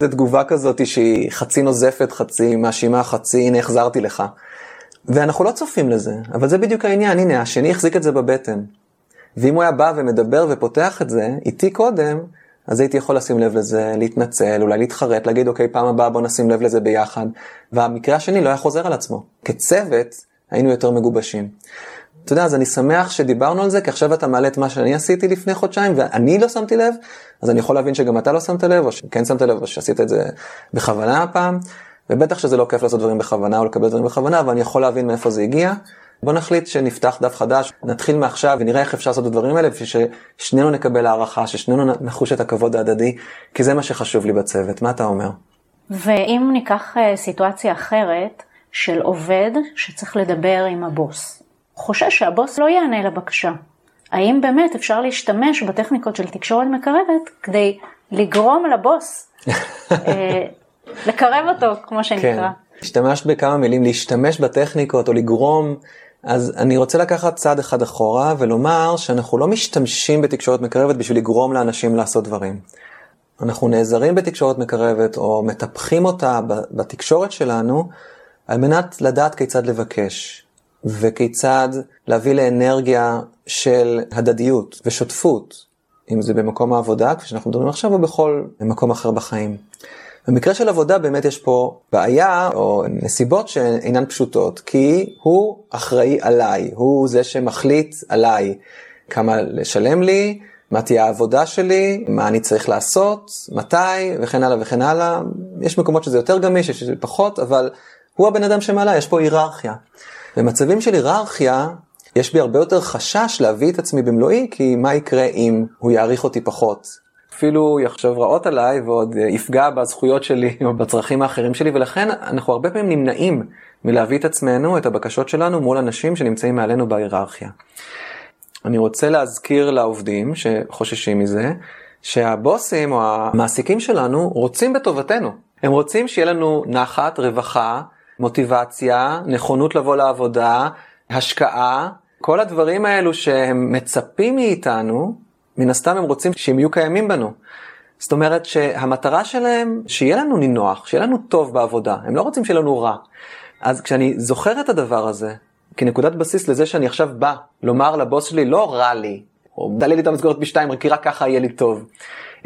זו תגובה כזאת שהיא חצי נוזפת, חצי מאשימה, חצי, הנה, החזרתי לך. ואנחנו לא צופים לזה, אבל זה בדיוק העניין, הנה, השני החזיק את זה בבטן. ואם הוא היה בא ומדבר ופותח את זה איתי קודם, אז הייתי יכול לשים לב לזה, להתנצל, אולי להתחרט, להגיד אוקיי, פעם הבאה בוא נשים לב לזה ביחד. והמקרה השני לא היה חוזר על עצמו. כצוות היינו יותר מגובשים. אתה יודע, אז אני שמח שדיברנו על זה, כי עכשיו אתה מעלה את מה שאני עשיתי לפני חודשיים, ואני לא שמתי לב, אז אני יכול להבין שגם אתה לא שמת לב, או שכן שמת לב, או שעשית את זה בכוונה הפעם, ובטח שזה לא כיף לעשות דברים בכוונה או לקבל דברים בכוונה, אבל אני יכול להבין מאיפה זה הגיע. בוא נחליט שנפתח דף חדש, נתחיל מעכשיו ונראה איך אפשר לעשות את הדברים האלה, בשביל ששנינו נקבל הערכה, ששנינו נחוש את הכבוד ההדדי, כי זה מה שחשוב לי בצוות. מה אתה אומר? ואם ניקח אה, סיטואציה אחרת של עובד שצריך לדבר עם הבוס, חושש שהבוס לא יענה לבקשה. האם באמת אפשר להשתמש בטכניקות של תקשורת מקרבת כדי לגרום לבוס [LAUGHS] אה, לקרב אותו, כמו שנקרא? כן, השתמשת בכמה מילים, להשתמש בטכניקות או לגרום אז אני רוצה לקחת צעד אחד אחורה ולומר שאנחנו לא משתמשים בתקשורת מקרבת בשביל לגרום לאנשים לעשות דברים. אנחנו נעזרים בתקשורת מקרבת או מטפחים אותה בתקשורת שלנו על מנת לדעת כיצד לבקש וכיצד להביא לאנרגיה של הדדיות ושותפות, אם זה במקום העבודה, כפי שאנחנו מדברים עכשיו, או בכל מקום אחר בחיים. במקרה של עבודה באמת יש פה בעיה או נסיבות שאינן פשוטות, כי הוא אחראי עליי, הוא זה שמחליט עליי כמה לשלם לי, מה תהיה העבודה שלי, מה אני צריך לעשות, מתי וכן הלאה וכן הלאה. יש מקומות שזה יותר גמיש, יש פחות, אבל הוא הבן אדם שמעלה, יש פה היררכיה. במצבים של היררכיה, יש בי הרבה יותר חשש להביא את עצמי במלואי, כי מה יקרה אם הוא יעריך אותי פחות? אפילו יחשוב רעות עליי ועוד יפגע בזכויות שלי [LAUGHS] או בצרכים האחרים שלי, ולכן אנחנו הרבה פעמים נמנעים מלהביא את עצמנו, את הבקשות שלנו, מול אנשים שנמצאים מעלינו בהיררכיה. אני רוצה להזכיר לעובדים שחוששים מזה, שהבוסים או המעסיקים שלנו רוצים בטובתנו. הם רוצים שיהיה לנו נחת, רווחה, מוטיבציה, נכונות לבוא לעבודה, השקעה, כל הדברים האלו שהם מצפים מאיתנו, מן הסתם הם רוצים שהם יהיו קיימים בנו. זאת אומרת שהמטרה שלהם, שיהיה לנו נינוח, שיהיה לנו טוב בעבודה, הם לא רוצים שיהיה לנו רע. אז כשאני זוכר את הדבר הזה, כנקודת בסיס לזה שאני עכשיו בא לומר לבוס שלי, לא רע לי, או דלה לי את המסגרת בשתיים, כי רק ככה יהיה לי טוב,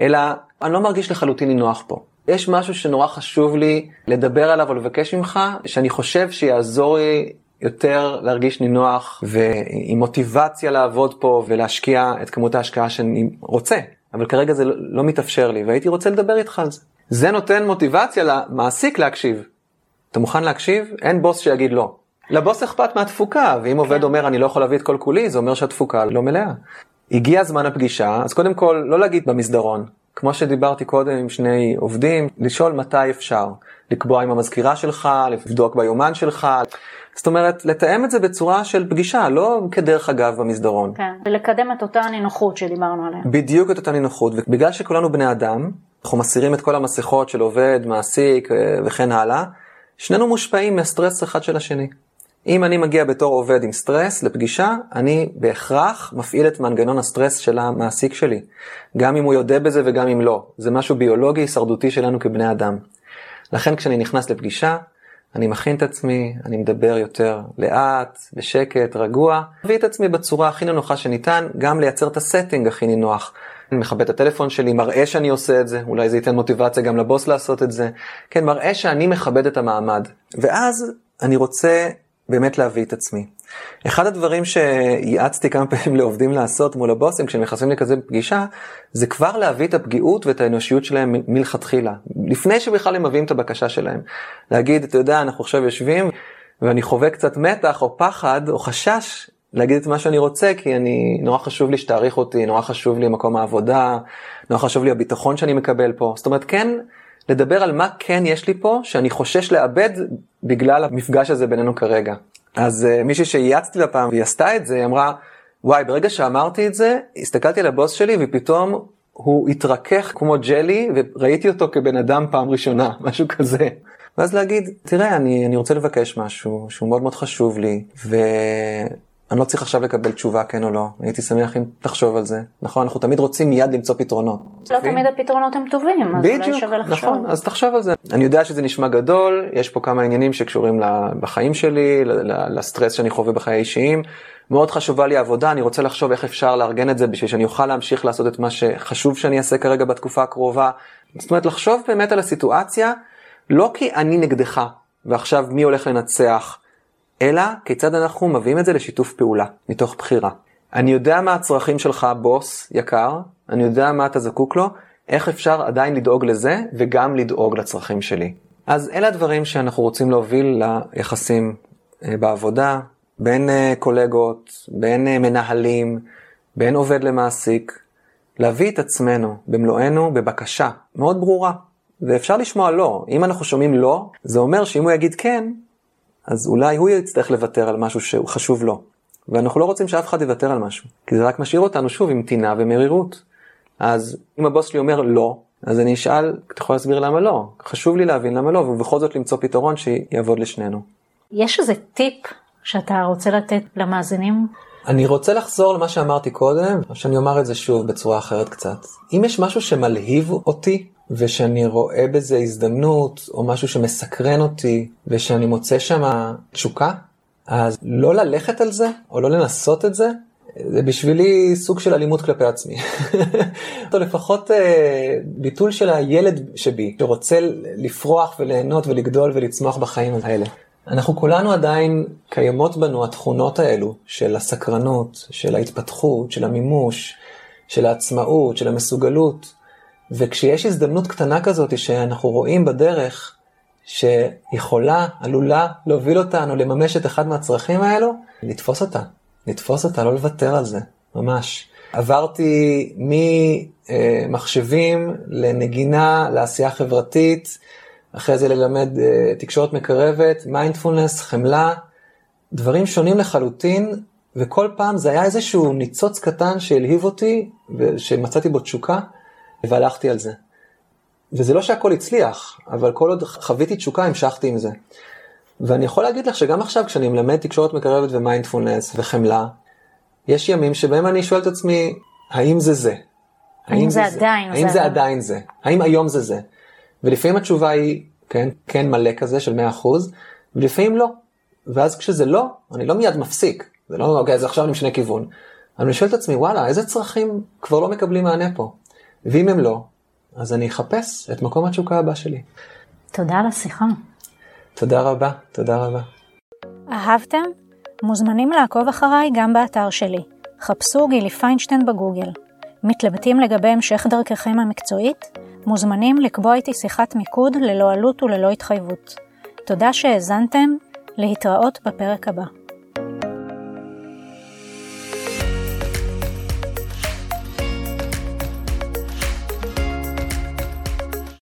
אלא אני לא מרגיש לחלוטין נינוח פה. יש משהו שנורא חשוב לי לדבר עליו או לבקש ממך, שאני חושב שיעזור לי יותר להרגיש נינוח ועם מוטיבציה לעבוד פה ולהשקיע את כמות ההשקעה שאני רוצה, אבל כרגע זה לא מתאפשר לי והייתי רוצה לדבר איתך על זה. זה נותן מוטיבציה למעסיק להקשיב. אתה מוכן להקשיב? אין בוס שיגיד לא. לבוס אכפת מהתפוקה, ואם עובד כן. אומר אני לא יכול להביא את כל כולי, זה אומר שהתפוקה לא מלאה. הגיע זמן הפגישה, אז קודם כל לא להגיד במסדרון, כמו שדיברתי קודם עם שני עובדים, לשאול מתי אפשר. לקבוע עם המזכירה שלך, לבדוק ביומן שלך. זאת אומרת, לתאם את זה בצורה של פגישה, לא כדרך אגב במסדרון. כן, ולקדם את אותה נינוחות שדיברנו עליה. בדיוק את אותה נינוחות, ובגלל שכולנו בני אדם, אנחנו מסירים את כל המסכות של עובד, מעסיק אה, וכן הלאה, שנינו מושפעים מהסטרס אחד של השני. אם אני מגיע בתור עובד עם סטרס לפגישה, אני בהכרח מפעיל את מנגנון הסטרס של המעסיק שלי. גם אם הוא יודע בזה וגם אם לא. זה משהו ביולוגי הישרדותי שלנו כבני אדם. לכן כשאני נכנס לפגישה, אני מכין את עצמי, אני מדבר יותר לאט, בשקט, רגוע, מביא את עצמי בצורה הכי נינוחה שניתן, גם לייצר את ה setting הכי נינוח. אני מכבה את הטלפון שלי, מראה שאני עושה את זה, אולי זה ייתן מוטיבציה גם לבוס לעשות את זה. כן, מראה שאני מכבד את המעמד. ואז אני רוצה באמת להביא את עצמי. אחד הדברים שייעצתי כמה פעמים לעובדים לעשות מול הבוסים כשהם נכנסים לכזה פגישה, זה כבר להביא את הפגיעות ואת האנושיות שלהם מלכתחילה, לפני שבכלל הם מביאים את הבקשה שלהם. להגיד, אתה יודע, אנחנו עכשיו יושבים ואני חווה קצת מתח או פחד או חשש להגיד את מה שאני רוצה, כי אני, נורא חשוב לי שתעריך אותי, נורא חשוב לי מקום העבודה, נורא חשוב לי הביטחון שאני מקבל פה. זאת אומרת, כן לדבר על מה כן יש לי פה, שאני חושש לאבד בגלל המפגש הזה בינינו כרגע. אז uh, מישהי שאייצתי לה פעם והיא עשתה את זה, היא אמרה, וואי, ברגע שאמרתי את זה, הסתכלתי על הבוס שלי ופתאום הוא התרכך כמו ג'לי וראיתי אותו כבן אדם פעם ראשונה, [LAUGHS] משהו כזה. ואז להגיד, תראה, אני, אני רוצה לבקש משהו שהוא מאוד מאוד חשוב לי, אני לא צריך עכשיו לקבל תשובה כן או לא, הייתי שמח אם תחשוב על זה. נכון, אנחנו תמיד רוצים מיד למצוא פתרונות. לא תמיד הפתרונות הם טובים, אז בדיוק, אולי שווה לחשוב. נכון, אז תחשוב על זה. אני יודע שזה נשמע גדול, יש פה כמה עניינים שקשורים בחיים שלי, לסטרס שאני חווה בחיי האישיים. מאוד חשובה לי עבודה, אני רוצה לחשוב איך אפשר לארגן את זה בשביל שאני אוכל להמשיך לעשות את מה שחשוב שאני אעשה כרגע בתקופה הקרובה. זאת אומרת, לחשוב באמת על הסיטואציה, לא כי אני נגדך, ועכשיו מי הולך לנצח, אלא כיצד אנחנו מביאים את זה לשיתוף פעולה, מתוך בחירה. אני יודע מה הצרכים שלך, בוס יקר, אני יודע מה אתה זקוק לו, איך אפשר עדיין לדאוג לזה וגם לדאוג לצרכים שלי. אז אלה הדברים שאנחנו רוצים להוביל ליחסים אה, בעבודה, בין אה, קולגות, בין אה, מנהלים, בין עובד למעסיק, להביא את עצמנו במלואנו בבקשה מאוד ברורה. ואפשר לשמוע לא. אם אנחנו שומעים לא, זה אומר שאם הוא יגיד כן, אז אולי הוא יצטרך לוותר על משהו שהוא חשוב לו. ואנחנו לא רוצים שאף אחד יוותר על משהו, כי זה רק משאיר אותנו שוב עם טינה ומרירות. אז אם הבוס שלי אומר לא, אז אני אשאל, אתה יכול להסביר למה לא? חשוב לי להבין למה לא, ובכל זאת למצוא פתרון שיעבוד לשנינו. יש איזה טיפ שאתה רוצה לתת למאזינים? אני רוצה לחזור למה שאמרתי קודם, או שאני אומר את זה שוב בצורה אחרת קצת. אם יש משהו שמלהיב אותי, ושאני רואה בזה הזדמנות, או משהו שמסקרן אותי, ושאני מוצא שם תשוקה, אז לא ללכת על זה, או לא לנסות את זה, זה בשבילי סוג של אלימות כלפי עצמי. [LAUGHS] או לפחות אה, ביטול של הילד שבי, שרוצה לפרוח וליהנות ולגדול ולצמוח בחיים האלה. אנחנו כולנו עדיין קיימות בנו התכונות האלו של הסקרנות, של ההתפתחות, של המימוש, של העצמאות, של המסוגלות. וכשיש הזדמנות קטנה כזאת שאנחנו רואים בדרך שיכולה, עלולה להוביל אותנו לממש את אחד מהצרכים האלו, לתפוס אותה, לתפוס אותה, לא לוותר על זה, ממש. עברתי ממחשבים לנגינה, לעשייה חברתית, אחרי זה ללמד uh, תקשורת מקרבת, מיינדפולנס, חמלה, דברים שונים לחלוטין, וכל פעם זה היה איזשהו ניצוץ קטן שהלהיב אותי, ושמצאתי בו תשוקה, והלכתי על זה. וזה לא שהכל הצליח, אבל כל עוד חוויתי תשוקה המשכתי עם זה. ואני יכול להגיד לך שגם עכשיו כשאני מלמד תקשורת מקרבת ומיינדפולנס וחמלה, יש ימים שבהם אני שואל את עצמי, האם זה זה? האם זה, זה עדיין האם זה, זה עדיין זה? האם היום זה זה? ולפעמים התשובה היא כן, כן מלא כזה של 100%, ולפעמים לא. ואז כשזה לא, אני לא מיד מפסיק. זה לא, אוקיי, אז עכשיו אני משנה כיוון. אני שואל את עצמי, וואלה, איזה צרכים כבר לא מקבלים מענה פה? ואם הם לא, אז אני אחפש את מקום התשוקה הבא שלי. תודה על השיחה. תודה רבה, תודה רבה. אהבתם? מוזמנים לעקוב אחריי גם באתר שלי. חפשו גילי פיינשטיין בגוגל. מתלבטים לגבי המשך דרככם המקצועית? מוזמנים לקבוע איתי שיחת מיקוד ללא עלות וללא התחייבות. תודה שהאזנתם, להתראות בפרק הבא.